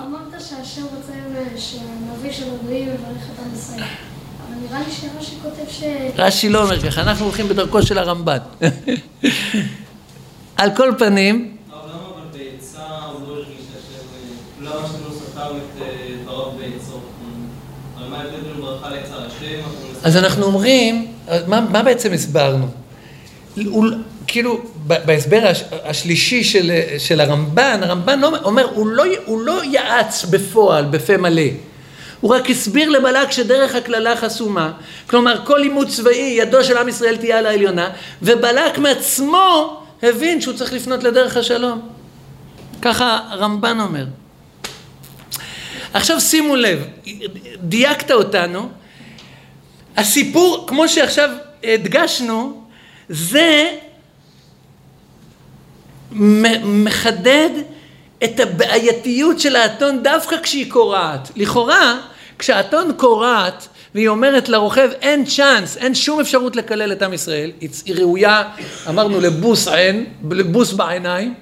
אמרת שהשם רוצה שנביא של הגויים יברך את עם ישראל. אבל נראה לי שרש"י כותב ש... רש"י לא אומר ככה, אנחנו הולכים בדרכו של הרמב"ן. [laughs] על כל פנים? אז אנחנו אומרים, מה, מה בעצם הסברנו? כאילו, בהסבר הש, השלישי של, של הרמב"ן, הרמב"ן לא, אומר, הוא לא, הוא לא יעץ בפועל, בפה מלא. הוא רק הסביר לבלק שדרך הקללה חסומה, כלומר כל לימוד צבאי, ידו של עם ישראל תהיה על העליונה, ובלק מעצמו הבין שהוא צריך לפנות לדרך השלום. ככה הרמב"ן אומר. עכשיו שימו לב, דייקת אותנו, הסיפור, כמו שעכשיו הדגשנו, זה מחדד את הבעייתיות של האתון דווקא כשהיא קורעת. לכאורה, כשהאתון קורעת והיא אומרת לרוכב אין צ'אנס, אין שום אפשרות לקלל את עם ישראל, היא ראויה, אמרנו לבוס עין, לבוס בעיניים,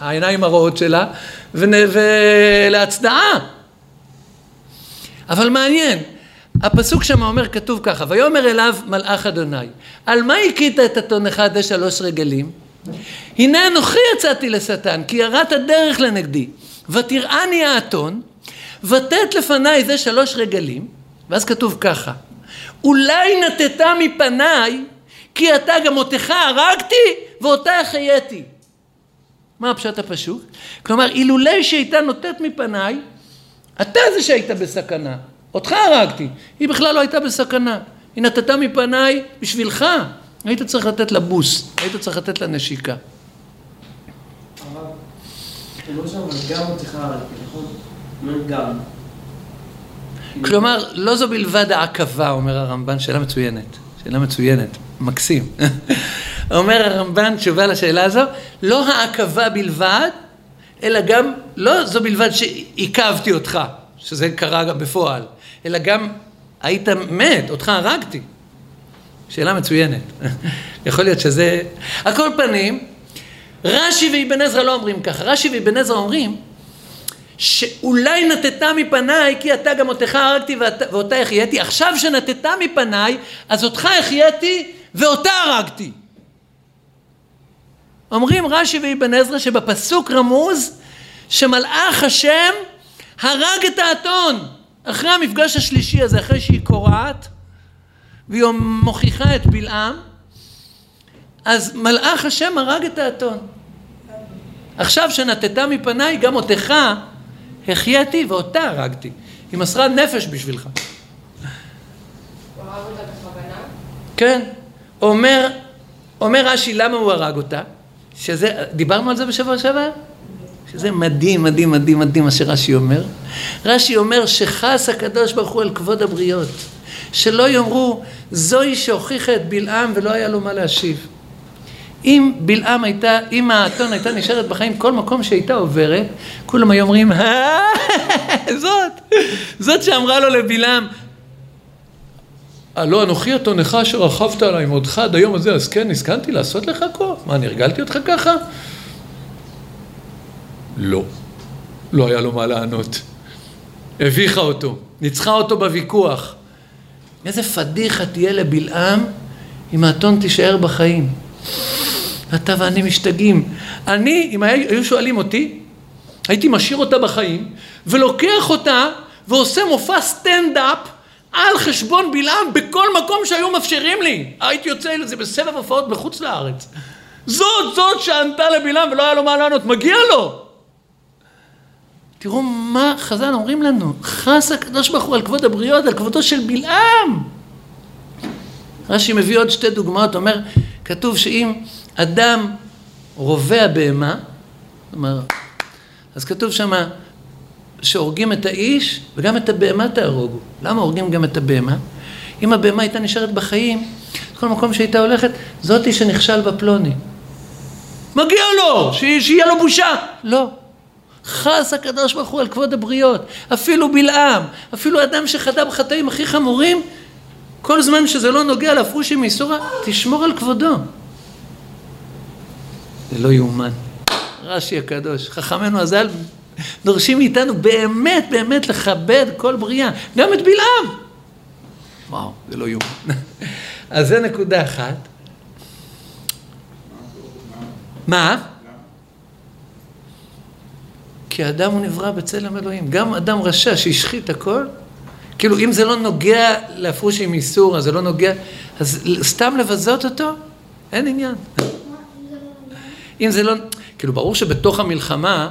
העיניים הרעות שלה, ולהצדעה. אבל מעניין, הפסוק שם אומר, כתוב ככה, ויאמר אליו מלאך אדוני, על מה הכית את אתונך עדי שלוש רגלים? הנה אנוכי יצאתי לשטן, כי יראת דרך לנגדי, ותראני האתון, ותת לפניי זה שלוש רגלים, ואז כתוב ככה, אולי נטטה מפניי, כי אתה גם אותך הרגתי, ואותה החייתי. מה הפשט הפשוט? כלומר, אילולי שהייתה נוטט מפניי, אתה זה שהיית בסכנה, אותך הרגתי, היא בכלל לא הייתה בסכנה, היא נתתה מפניי בשבילך, היית צריך לתת לה בוס, היית צריך לתת לה נשיקה. כלומר, לא זו בלבד העכבה, אומר הרמב"ן, שאלה מצוינת, שאלה מצוינת, מקסים. [laughs] אומר הרמב"ן, תשובה לשאלה הזו, לא העכבה בלבד, אלא גם, לא זו בלבד שעיכבתי אותך, שזה קרה גם בפועל, אלא גם היית מת, אותך הרגתי. שאלה מצוינת. [laughs] יכול להיות שזה... על כל פנים, רש"י ואבן עזרא לא אומרים ככה, רש"י ואבן עזרא אומרים שאולי נטטה מפניי כי אתה גם אותך הרגתי ואת- ואותה החייתי, עכשיו שנטטה מפניי אז אותך החייתי ואותה הרגתי. אומרים רש"י ואבן עזרא שבפסוק רמוז שמלאך השם הרג את האתון אחרי המפגש השלישי הזה, אחרי שהיא קורעת והיא מוכיחה את בלעם, אז מלאך השם הרג את האתון. עכשיו שנטטה מפניי גם אותך החייתי ואותה הרגתי. היא מסרה נפש בשבילך. הוא הרג אותה בכוונה? כן. אומר, אומר רש"י למה הוא הרג אותה? שזה, דיברנו על זה בשבוע שעבר? שזה מדהים, מדהים, מדהים, מדהים מה שרש"י אומר. רש"י אומר שחס הקדוש ברוך הוא על כבוד הבריות. שלא יאמרו, זוהי שהוכיחה את בלעם ולא היה לו מה להשיב. אם בלעם הייתה, אם האתון הייתה נשארת בחיים, כל מקום שהייתה עוברת, כולם היו אומרים, "אה, זאת, זאת שאמרה לו לבלעם, הלא אנוכי אתונך אשר רכבת עליי מעודך עד היום הזה, אז כן, הסכמתי לעשות לך כה? מה, אני הרגלתי אותך ככה? לא. לא היה לו מה לענות. הביכה אותו, ניצחה אותו בוויכוח. איזה פדיחה תהיה לבלעם אם האתון תישאר בחיים. אתה ואני משתגעים. אני, אם היו שואלים אותי, הייתי משאיר אותה בחיים, ולוקח אותה ועושה מופע סטנדאפ על חשבון בלעם בכל מקום שהיו מאפשרים לי. הייתי יוצא לזה בסבב הופעות בחוץ לארץ. זאת, זאת שענתה לבלעם ולא היה לו מה לענות, מגיע לו. תראו מה חז"ל אומרים לנו, חס הקדוש ברוך הוא על כבוד הבריות, על כבודו של בלעם. רש"י מביא עוד שתי דוגמאות, אומר, כתוב שאם אדם רובע בהמה, אומרת, אז כתוב שמה שהורגים את האיש וגם את הבהמה תהרוגו. למה הורגים גם את הבהמה? אם הבהמה הייתה נשארת בחיים, כל מקום שהייתה הולכת, זאתי שנכשל בפלוני. מגיע לו, שיהיה לו בושה. לא. חס הקדוש ברוך הוא על כבוד הבריות. אפילו בלעם, אפילו אדם שחטא בחטאים הכי חמורים, כל זמן שזה לא נוגע להפרושי מאיסורא, תשמור על כבודו. זה לא יאומן. רש"י הקדוש, חכמינו הז"ל דורשים מאיתנו באמת באמת לכבד כל בריאה, גם את בלעם. וואו, זה לא יאומן. [laughs] אז זה נקודה אחת. מה? כי האדם הוא נברא בצלם אלוהים. גם אדם רשע שהשחית הכל, כאילו אם זה לא נוגע להפרושי מאיסור, אז זה לא נוגע, אז סתם לבזות אותו, אין עניין. אם זה לא, כאילו ברור שבתוך המלחמה,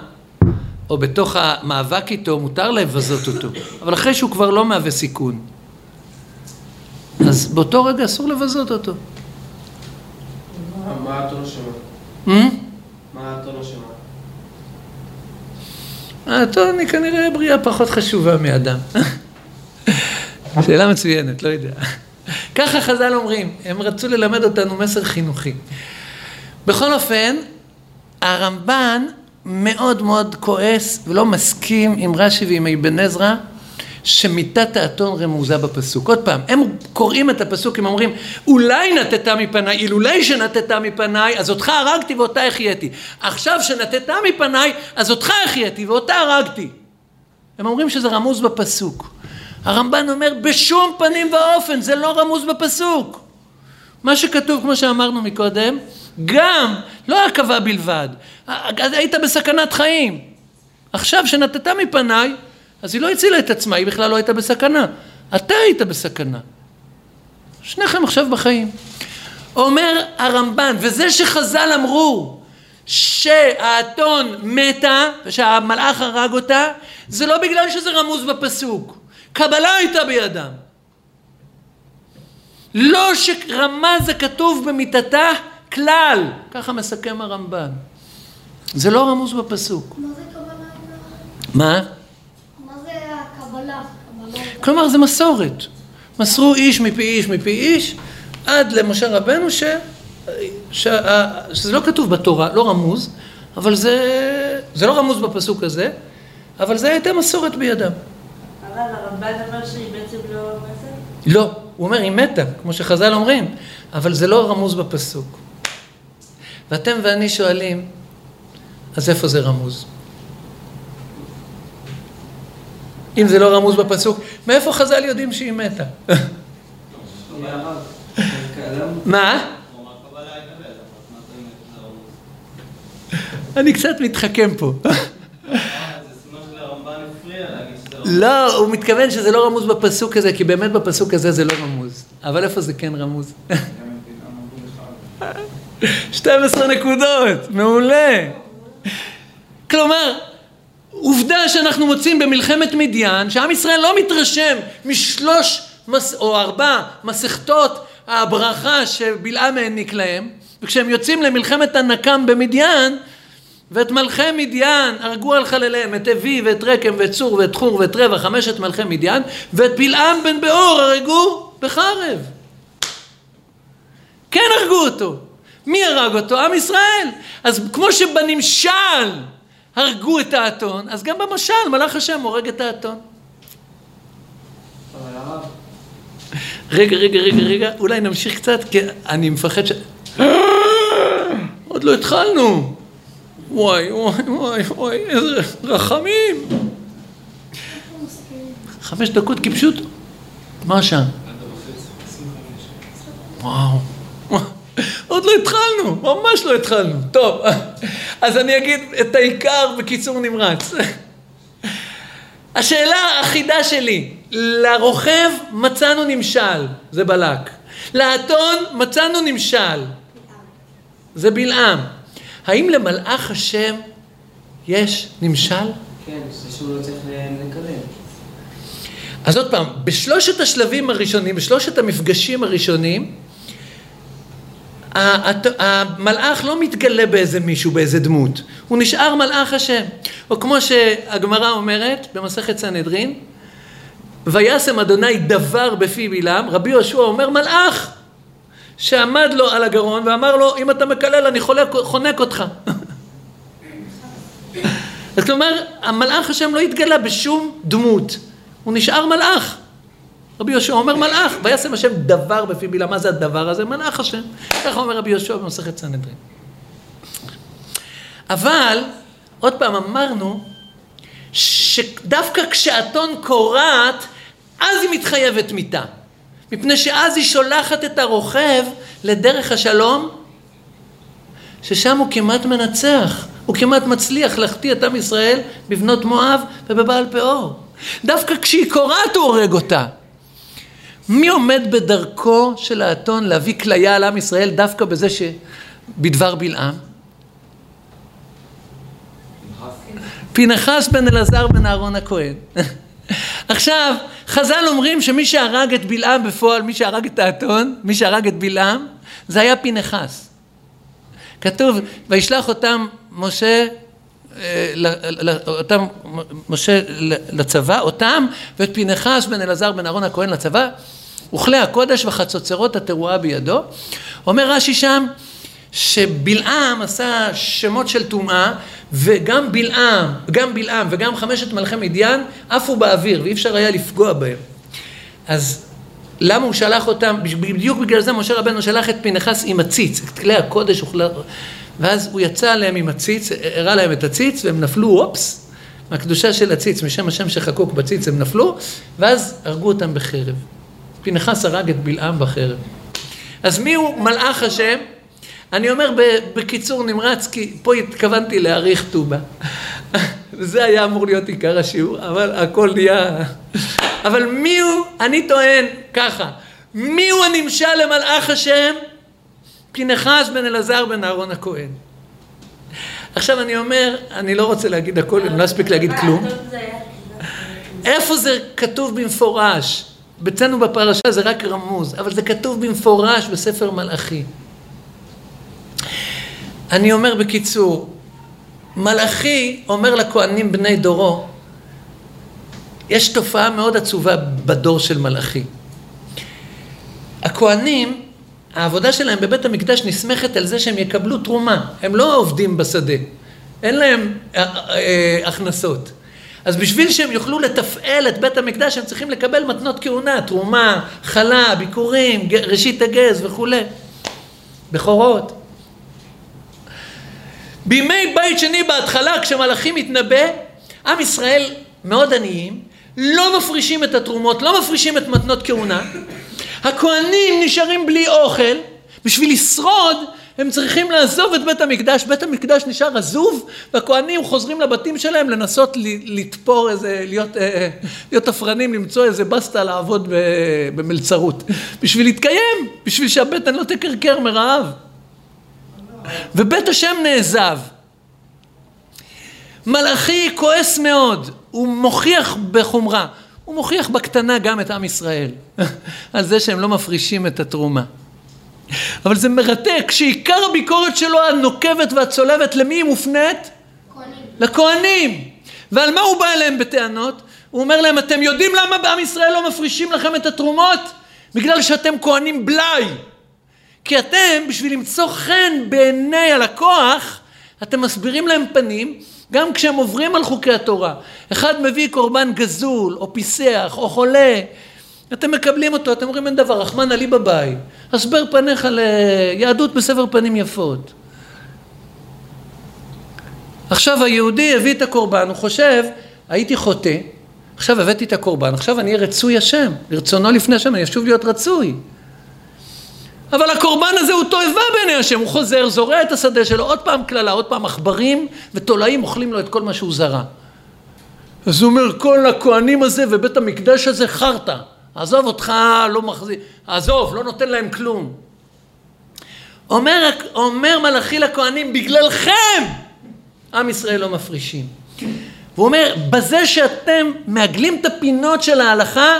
או בתוך המאבק איתו, מותר לבזות אותו, אבל אחרי שהוא כבר לא מהווה סיכון. אז באותו רגע אסור לבזות אותו. מה- האתון אשמה? מה האתון אשמה? האתון היא כנראה בריאה פחות חשובה מאדם. שאלה מצוינת, לא יודע. ככה חז"ל אומרים, הם רצו ללמד אותנו מסר חינוכי. בכל אופן, הרמב"ן מאוד מאוד כועס ולא מסכים עם רש"י ועם אבן עזרא שמיתת האתון רמוזה בפסוק. עוד פעם, הם קוראים את הפסוק, הם אומרים, אולי נטטה מפניי, אילולי שנטטה מפניי, אז אותך הרגתי ואותה החייתי. עכשיו שנטטה מפניי, אז אותך החייתי ואותה הרגתי. הם אומרים שזה רמוז בפסוק. הרמב"ן אומר, בשום פנים ואופן, זה לא רמוז בפסוק. מה שכתוב, כמו שאמרנו מקודם, גם, לא הקבה בלבד, היית בסכנת חיים. עכשיו שנטטה מפניי, אז היא לא הצילה את עצמה, היא בכלל לא הייתה בסכנה. אתה היית בסכנה. שניכם עכשיו בחיים. אומר הרמב"ן, וזה שחז"ל אמרו שהאתון מתה ושהמלאך הרג אותה, זה לא בגלל שזה רמוז בפסוק. קבלה הייתה בידם. לא שרמז הכתוב במיתתה כלל, ככה מסכם הרמב"ן. זה לא רמוז בפסוק. מה זה קבלה? מה? כלומר זה מסורת. מסרו איש מפי איש מפי איש עד למשה רבנו ש... ש... שזה לא כתוב בתורה, לא רמוז, אבל זה, זה לא רמוז בפסוק הזה, אבל זה הייתה מסורת בידם. אבל הרמב"ן אמר שהיא בעצם לא... מה זה? לא, הוא אומר היא מתה, כמו שחז"ל אומרים, אבל זה לא רמוז בפסוק. ואתם ואני שואלים, אז איפה זה רמוז? אם זה לא רמוז בפסוק, מאיפה חז"ל יודעים שהיא מתה? מה? אני קצת מתחכם פה. אה, זה סימן שלרמב"ן הפריע להגיד שזה רמוז. לא, הוא מתכוון שזה לא רמוז בפסוק הזה, כי באמת בפסוק הזה זה לא רמוז. אבל איפה זה כן רמוז? גם את בלעם אמרו לך. 12 נקודות, מעולה. כלומר, עובדה שאנחנו מוצאים במלחמת מדיין, שעם ישראל לא מתרשם משלוש מס, או ארבע מסכתות הברכה שבלעם העניק להם, וכשהם יוצאים למלחמת הנקם במדיין, ואת מלכי מדיין הרגו על חלליהם, את אבי ואת רקם ואת צור ואת חור ואת רבע, חמשת מלכי מדיין, ואת בלעם בן באור הרגו בחרב. כן הרגו אותו. מי הרג אותו? עם ישראל. אז כמו שבנמשל הרגו את האתון, אז גם במשל מלאך השם הורג את האתון. רגע, רגע, רגע, רגע, אולי נמשיך קצת, כי אני מפחד ש... עוד לא התחלנו. וואי, וואי, וואי, וואי, איזה רחמים. חמש דקות כי פשוט... מה השעה? וואו. עוד לא התחלנו, ממש לא התחלנו. טוב, אז אני אגיד את העיקר בקיצור נמרץ. השאלה האחידה שלי, לרוכב מצאנו נמשל, זה בלק. לאתון מצאנו נמשל, זה בלעם. האם למלאך השם יש נמשל? כן, זה שהוא לא צריך לקלל. אז עוד פעם, בשלושת השלבים הראשונים, בשלושת המפגשים הראשונים, המלאך לא מתגלה באיזה מישהו, באיזה דמות, הוא נשאר מלאך השם. או כמו שהגמרא אומרת במסכת סנהדרין, וישם אדוני דבר בפי בלעם, רבי יהושע אומר מלאך שעמד לו על הגרון ואמר לו אם אתה מקלל אני חולק, חונק אותך. [laughs] אז כלומר המלאך השם לא התגלה בשום דמות, הוא נשאר מלאך. רבי יהושע אומר מלאך, וישם השם דבר בפי בלעם, מה זה הדבר הזה? מלאך השם. ככה אומר רבי יהושע במסכת סנהדרין. אבל, עוד פעם אמרנו, שדווקא כשאתון קורעת, אז היא מתחייבת מיתה. מפני שאז היא שולחת את הרוכב לדרך השלום, ששם הוא כמעט מנצח, הוא כמעט מצליח להחטיא את עם ישראל בבנות מואב ובבעל פאור. דווקא כשהיא קורעת הוא הורג אותה. מי עומד בדרכו של האתון להביא כליה על עם ישראל דווקא בזה שבדבר בלעם? פנחס בן אלעזר בן אהרון הכהן. עכשיו, חז"ל אומרים שמי שהרג את בלעם בפועל, מי שהרג את האתון, מי שהרג את בלעם, זה היה פנחס. כתוב, וישלח אותם משה, אותם משה לצבא, אותם ואת פנחס בן אלעזר בן אהרון הכהן לצבא, וכלי הקודש וחצוצרות התרועה בידו. אומר רש"י שם, שבלעם עשה שמות של טומאה, וגם בלעם, גם בלעם וגם חמשת מלכי מדיין עפו באוויר, ואי אפשר היה לפגוע בהם. אז למה הוא שלח אותם? בדיוק בגלל זה משה רבנו שלח את פנחס עם הציץ, את כלי הקודש, וכלי... ואז הוא יצא עליהם עם הציץ, הראה להם את הציץ, והם נפלו, אופס, מהקדושה של הציץ, משם השם שחקוק בציץ הם נפלו, ואז הרגו אותם בחרב. פנחס הרג את בלעם בחרב. אז מי הוא מלאך השם? אני אומר בקיצור נמרץ, כי פה התכוונתי להאריך טובה. [laughs] זה היה אמור להיות עיקר השיעור, אבל הכל נהיה... אבל מי הוא, אני טוען ככה, מי הוא הנמשל למלאך השם? פנחס בן אלעזר בן אהרון הכהן. עכשיו אני אומר, אני לא רוצה להגיד הכל, אני לא אספיק להגיד כלום. איפה זה כתוב במפורש? אצלנו בפרשה זה רק רמוז, אבל זה כתוב במפורש בספר מלאכי. אני אומר בקיצור, מלאכי אומר לכהנים בני דורו, יש תופעה מאוד עצובה בדור של מלאכי. הכהנים, העבודה שלהם בבית המקדש נסמכת על זה שהם יקבלו תרומה, הם לא עובדים בשדה, אין להם אה, אה, הכנסות. אז בשביל שהם יוכלו לתפעל את בית המקדש הם צריכים לקבל מתנות כהונה, תרומה, חלה, ביקורים, ראשית הגז וכולי, בכורות. בימי בית שני בהתחלה כשמלאכים מתנבא, עם ישראל מאוד עניים, לא מפרישים את התרומות, לא מפרישים את מתנות כהונה, הכהנים נשארים בלי אוכל, בשביל לשרוד הם צריכים לעזוב את בית המקדש, בית המקדש נשאר עזוב והכהנים חוזרים לבתים שלהם לנסות לתפור איזה, להיות, אה, להיות תפרנים, למצוא איזה בסטה לעבוד במלצרות, בשביל להתקיים, בשביל שהבטן לא תקרקר מרעב. ובית השם נעזב. מלאכי כועס מאוד, הוא מוכיח בחומרה, הוא מוכיח בקטנה גם את עם ישראל, [laughs] על זה שהם לא מפרישים את התרומה. אבל זה מרתק שעיקר הביקורת שלו הנוקבת והצולבת למי היא מופנית? כהנים. לכהנים. ועל מה הוא בא אליהם בטענות? הוא אומר להם, אתם יודעים למה בעם ישראל לא מפרישים לכם את התרומות? בגלל שאתם כהנים בלאי. כי אתם, בשביל למצוא חן בעיני הלקוח, אתם מסבירים להם פנים, גם כשהם עוברים על חוקי התורה. אחד מביא קורבן גזול, או פיסח, או חולה. אתם מקבלים אותו, אתם אומרים אין דבר, רחמנא ליבא ביי. הסבר פניך ליהדות בסבר פנים יפות. עכשיו היהודי הביא את הקורבן, הוא חושב, הייתי חוטא, עכשיו הבאתי את הקורבן, עכשיו אני רצוי השם, לרצונו לפני השם, אני אשוב להיות רצוי. אבל הקורבן הזה הוא תועבה בעיני השם, הוא חוזר, זורע את השדה שלו, עוד פעם קללה, עוד פעם עכברים ותולעים אוכלים לו את כל מה שהוא זרע. אז הוא אומר, כל הכהנים הזה ובית המקדש הזה חרטא, עזוב אותך, לא מחזיק, עזוב, לא נותן להם כלום. אומר, אומר מלאכי לכהנים, בגללכם עם ישראל לא מפרישים. והוא אומר, בזה שאתם מעגלים את הפינות של ההלכה,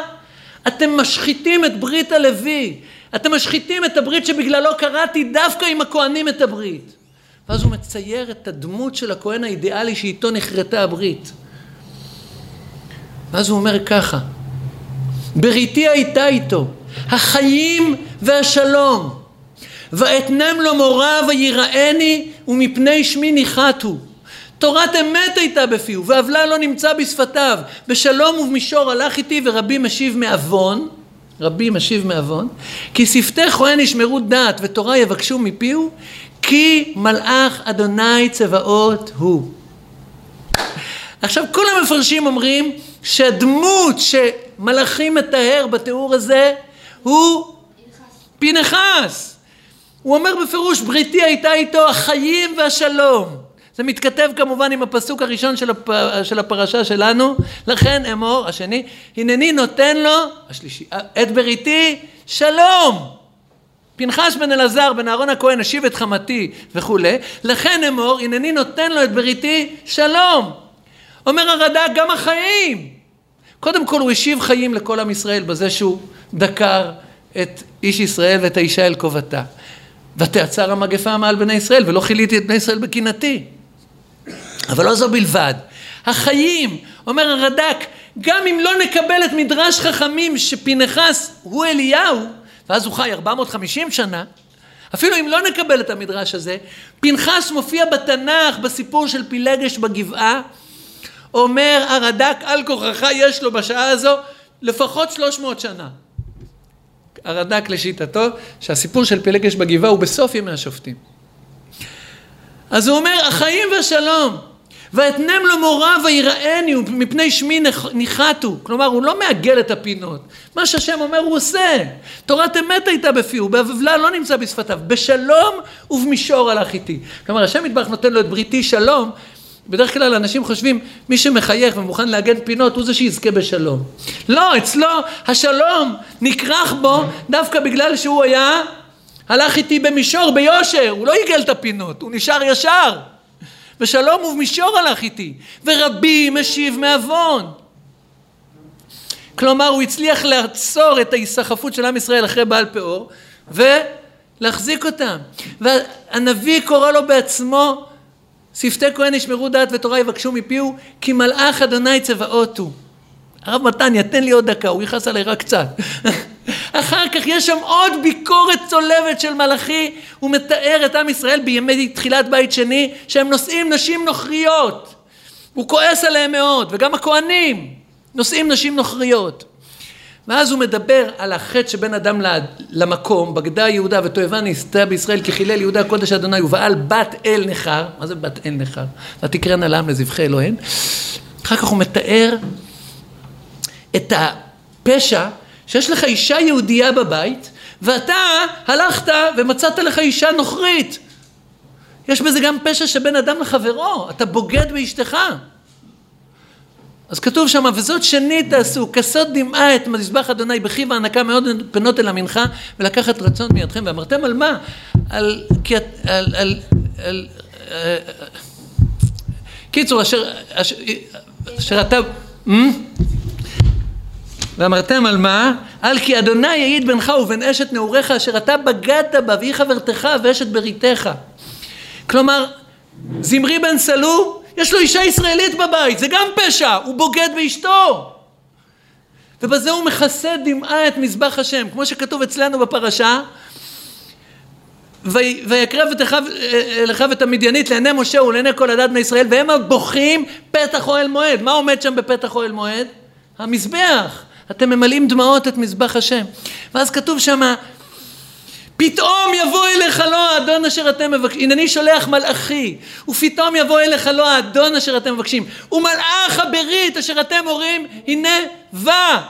אתם משחיתים את ברית הלוי. אתם משחיתים את הברית שבגללו קראתי דווקא עם הכהנים את הברית. ואז הוא מצייר את הדמות של הכהן האידיאלי שאיתו נחרטה הברית. ואז הוא אומר ככה, בריתי הייתה איתו, החיים והשלום, ואתנם לו מורה ויראני ומפני שמי ניחתו. תורת אמת הייתה בפיהו, ועוולה לא נמצא בשפתיו. בשלום ובמישור הלך איתי ורבי משיב מעוון, רבי משיב מעוון, כי שפתי כהן ישמרו דעת ותורה יבקשו מפיהו, כי מלאך אדוני צבאות הוא. עכשיו כל המפרשים אומרים שהדמות שמלאכי מטהר בתיאור הזה הוא פנחס. הוא אומר בפירוש בריתי הייתה איתו החיים והשלום. זה מתכתב כמובן עם הפסוק הראשון של, הפ... של הפרשה שלנו, לכן אמור, השני, הנני נותן לו, השלישי, את בריתי שלום. פנחס בן אלעזר בן אהרון הכהן השיב את חמתי וכולי, לכן אמור, הנני נותן לו את בריתי שלום. אומר הרד"ק גם החיים. קודם כל הוא השיב חיים לכל עם ישראל בזה שהוא דקר את איש ישראל ואת האישה אל קובתה. ותעצר המגפה מעל בני ישראל ולא כיליתי את בני ישראל בקנאתי. אבל לא זו בלבד. החיים, אומר הרד"ק, גם אם לא נקבל את מדרש חכמים שפנחס הוא אליהו, ואז הוא חי 450 שנה, אפילו אם לא נקבל את המדרש הזה, פנחס מופיע בתנ"ך בסיפור של פילגש בגבעה, אומר הרד"ק על כוחך יש לו בשעה הזו לפחות 300 שנה. הרד"ק לשיטתו שהסיפור של פילגש בגבעה הוא בסוף ימי השופטים. אז הוא אומר החיים והשלום ואתנם לו מורה ויראני מפני שמי ניחתו. כלומר, הוא לא מעגל את הפינות. מה שהשם אומר הוא עושה. תורת אמת הייתה בפיהו, בעוולה לא נמצא בשפתיו. בשלום ובמישור הלך איתי. כלומר, השם יתברך נותן לו את בריתי שלום. בדרך כלל אנשים חושבים, מי שמחייך ומוכן לעגן פינות הוא זה שיזכה בשלום. לא, אצלו השלום נכרך בו דווקא בגלל שהוא היה, הלך איתי במישור, ביושר, הוא לא עיגל את הפינות, הוא נשאר ישר. ושלום ובמישור הלך איתי, ורבי משיב מעוון. כלומר, הוא הצליח לעצור את ההיסחפות של עם ישראל אחרי בעל פאור, ולהחזיק אותם. והנביא קורא לו בעצמו, שפתי כהן ישמרו דעת ותורה יבקשו מפיהו, כי מלאך אדוני צבאות הוא. הרב מתניה, תן לי עוד דקה, הוא יכעס עליי רק קצת. [laughs] אחר כך יש שם עוד ביקורת צולבת של מלאכי, הוא מתאר את עם ישראל בימי תחילת בית שני, שהם נושאים נשים נוכריות. הוא כועס עליהם מאוד, וגם הכוהנים נושאים נשים נוכריות. ואז הוא מדבר על החטא שבין אדם למקום, בגדה יהודה ותועבה נסתה בישראל כי חילל יהודה קודש אדוני ובעל בת אל נכר, מה זה בת אל נכר? ותקרן על העם לזבחי אלוהים. אחר כך הוא מתאר את הפשע שיש לך אישה יהודייה בבית ואתה הלכת ומצאת לך אישה נוכרית. יש בזה גם פשע שבין אדם לחברו, אתה בוגד באשתך. אז כתוב שם, וזאת שנית תעשו, כסות דמעה את מזבח אדוני בכי והנקה מאוד פנות אל המנחה ולקחת רצון מידכם ואמרתם על מה? על... על, על, על, על אה, קיצור, אשר, אשר, אשר אתה... ואמרתם על מה? על כי אדוני יעיד בינך ובין אשת נעוריך אשר אתה בגדת בה והיא חברתך ואשת בריתך. כלומר, זמרי בן סלו, יש לו אישה ישראלית בבית, זה גם פשע, הוא בוגד באשתו. ובזה הוא מכסה דמעה את מזבח השם, כמו שכתוב אצלנו בפרשה, ויקרב את אחיו אל את המדיינית לעיני משה ולעיני כל הדת בני ישראל והם הבוכים פתח אוהל מועד. מה עומד שם בפתח אוהל מועד? המזבח. אתם ממלאים דמעות את מזבח השם. ואז כתוב שמה פתאום יבוא אליך לא האדון אשר אתם מבקשים, הנני שולח מלאכי, ופתאום יבוא אליך לא האדון אשר אתם מבקשים, ומלאך הברית אשר אתם אומרים, הנה בא.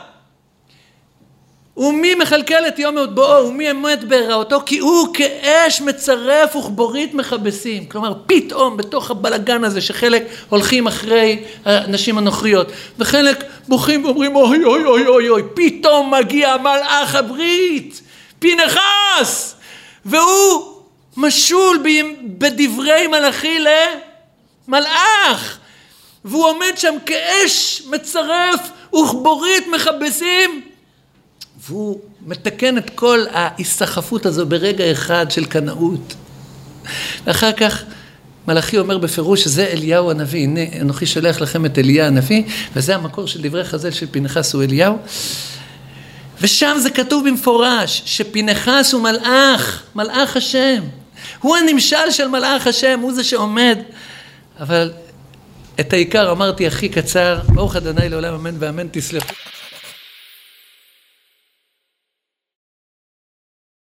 ומי מכלכל את יום בואו, ומי אמת בהיראותו, כי הוא כאש מצרף וכבורית מכבסים. כלומר, פתאום בתוך הבלגן הזה, שחלק הולכים אחרי הנשים הנוכריות, וחלק בוכים ואומרים, אוי אוי אוי אוי אוי, פתאום מגיע מלאך הברית, פנחס, והוא משול בדברי מלאכי למלאך, והוא עומד שם כאש מצרף וכבורית מכבסים. והוא מתקן את כל ההיסחפות הזו ברגע אחד של קנאות. ואחר כך מלאכי אומר בפירוש שזה אליהו הנביא, הנה אנוכי שולח לכם את אליה הנביא, וזה המקור של דברי חז"ל של פנחס הוא אליהו. ושם זה כתוב במפורש שפנחס הוא מלאך, מלאך השם. הוא הנמשל של מלאך השם, הוא זה שעומד. אבל את העיקר אמרתי הכי קצר, ברוך אדוני לעולם אמן ואמן תסלחו.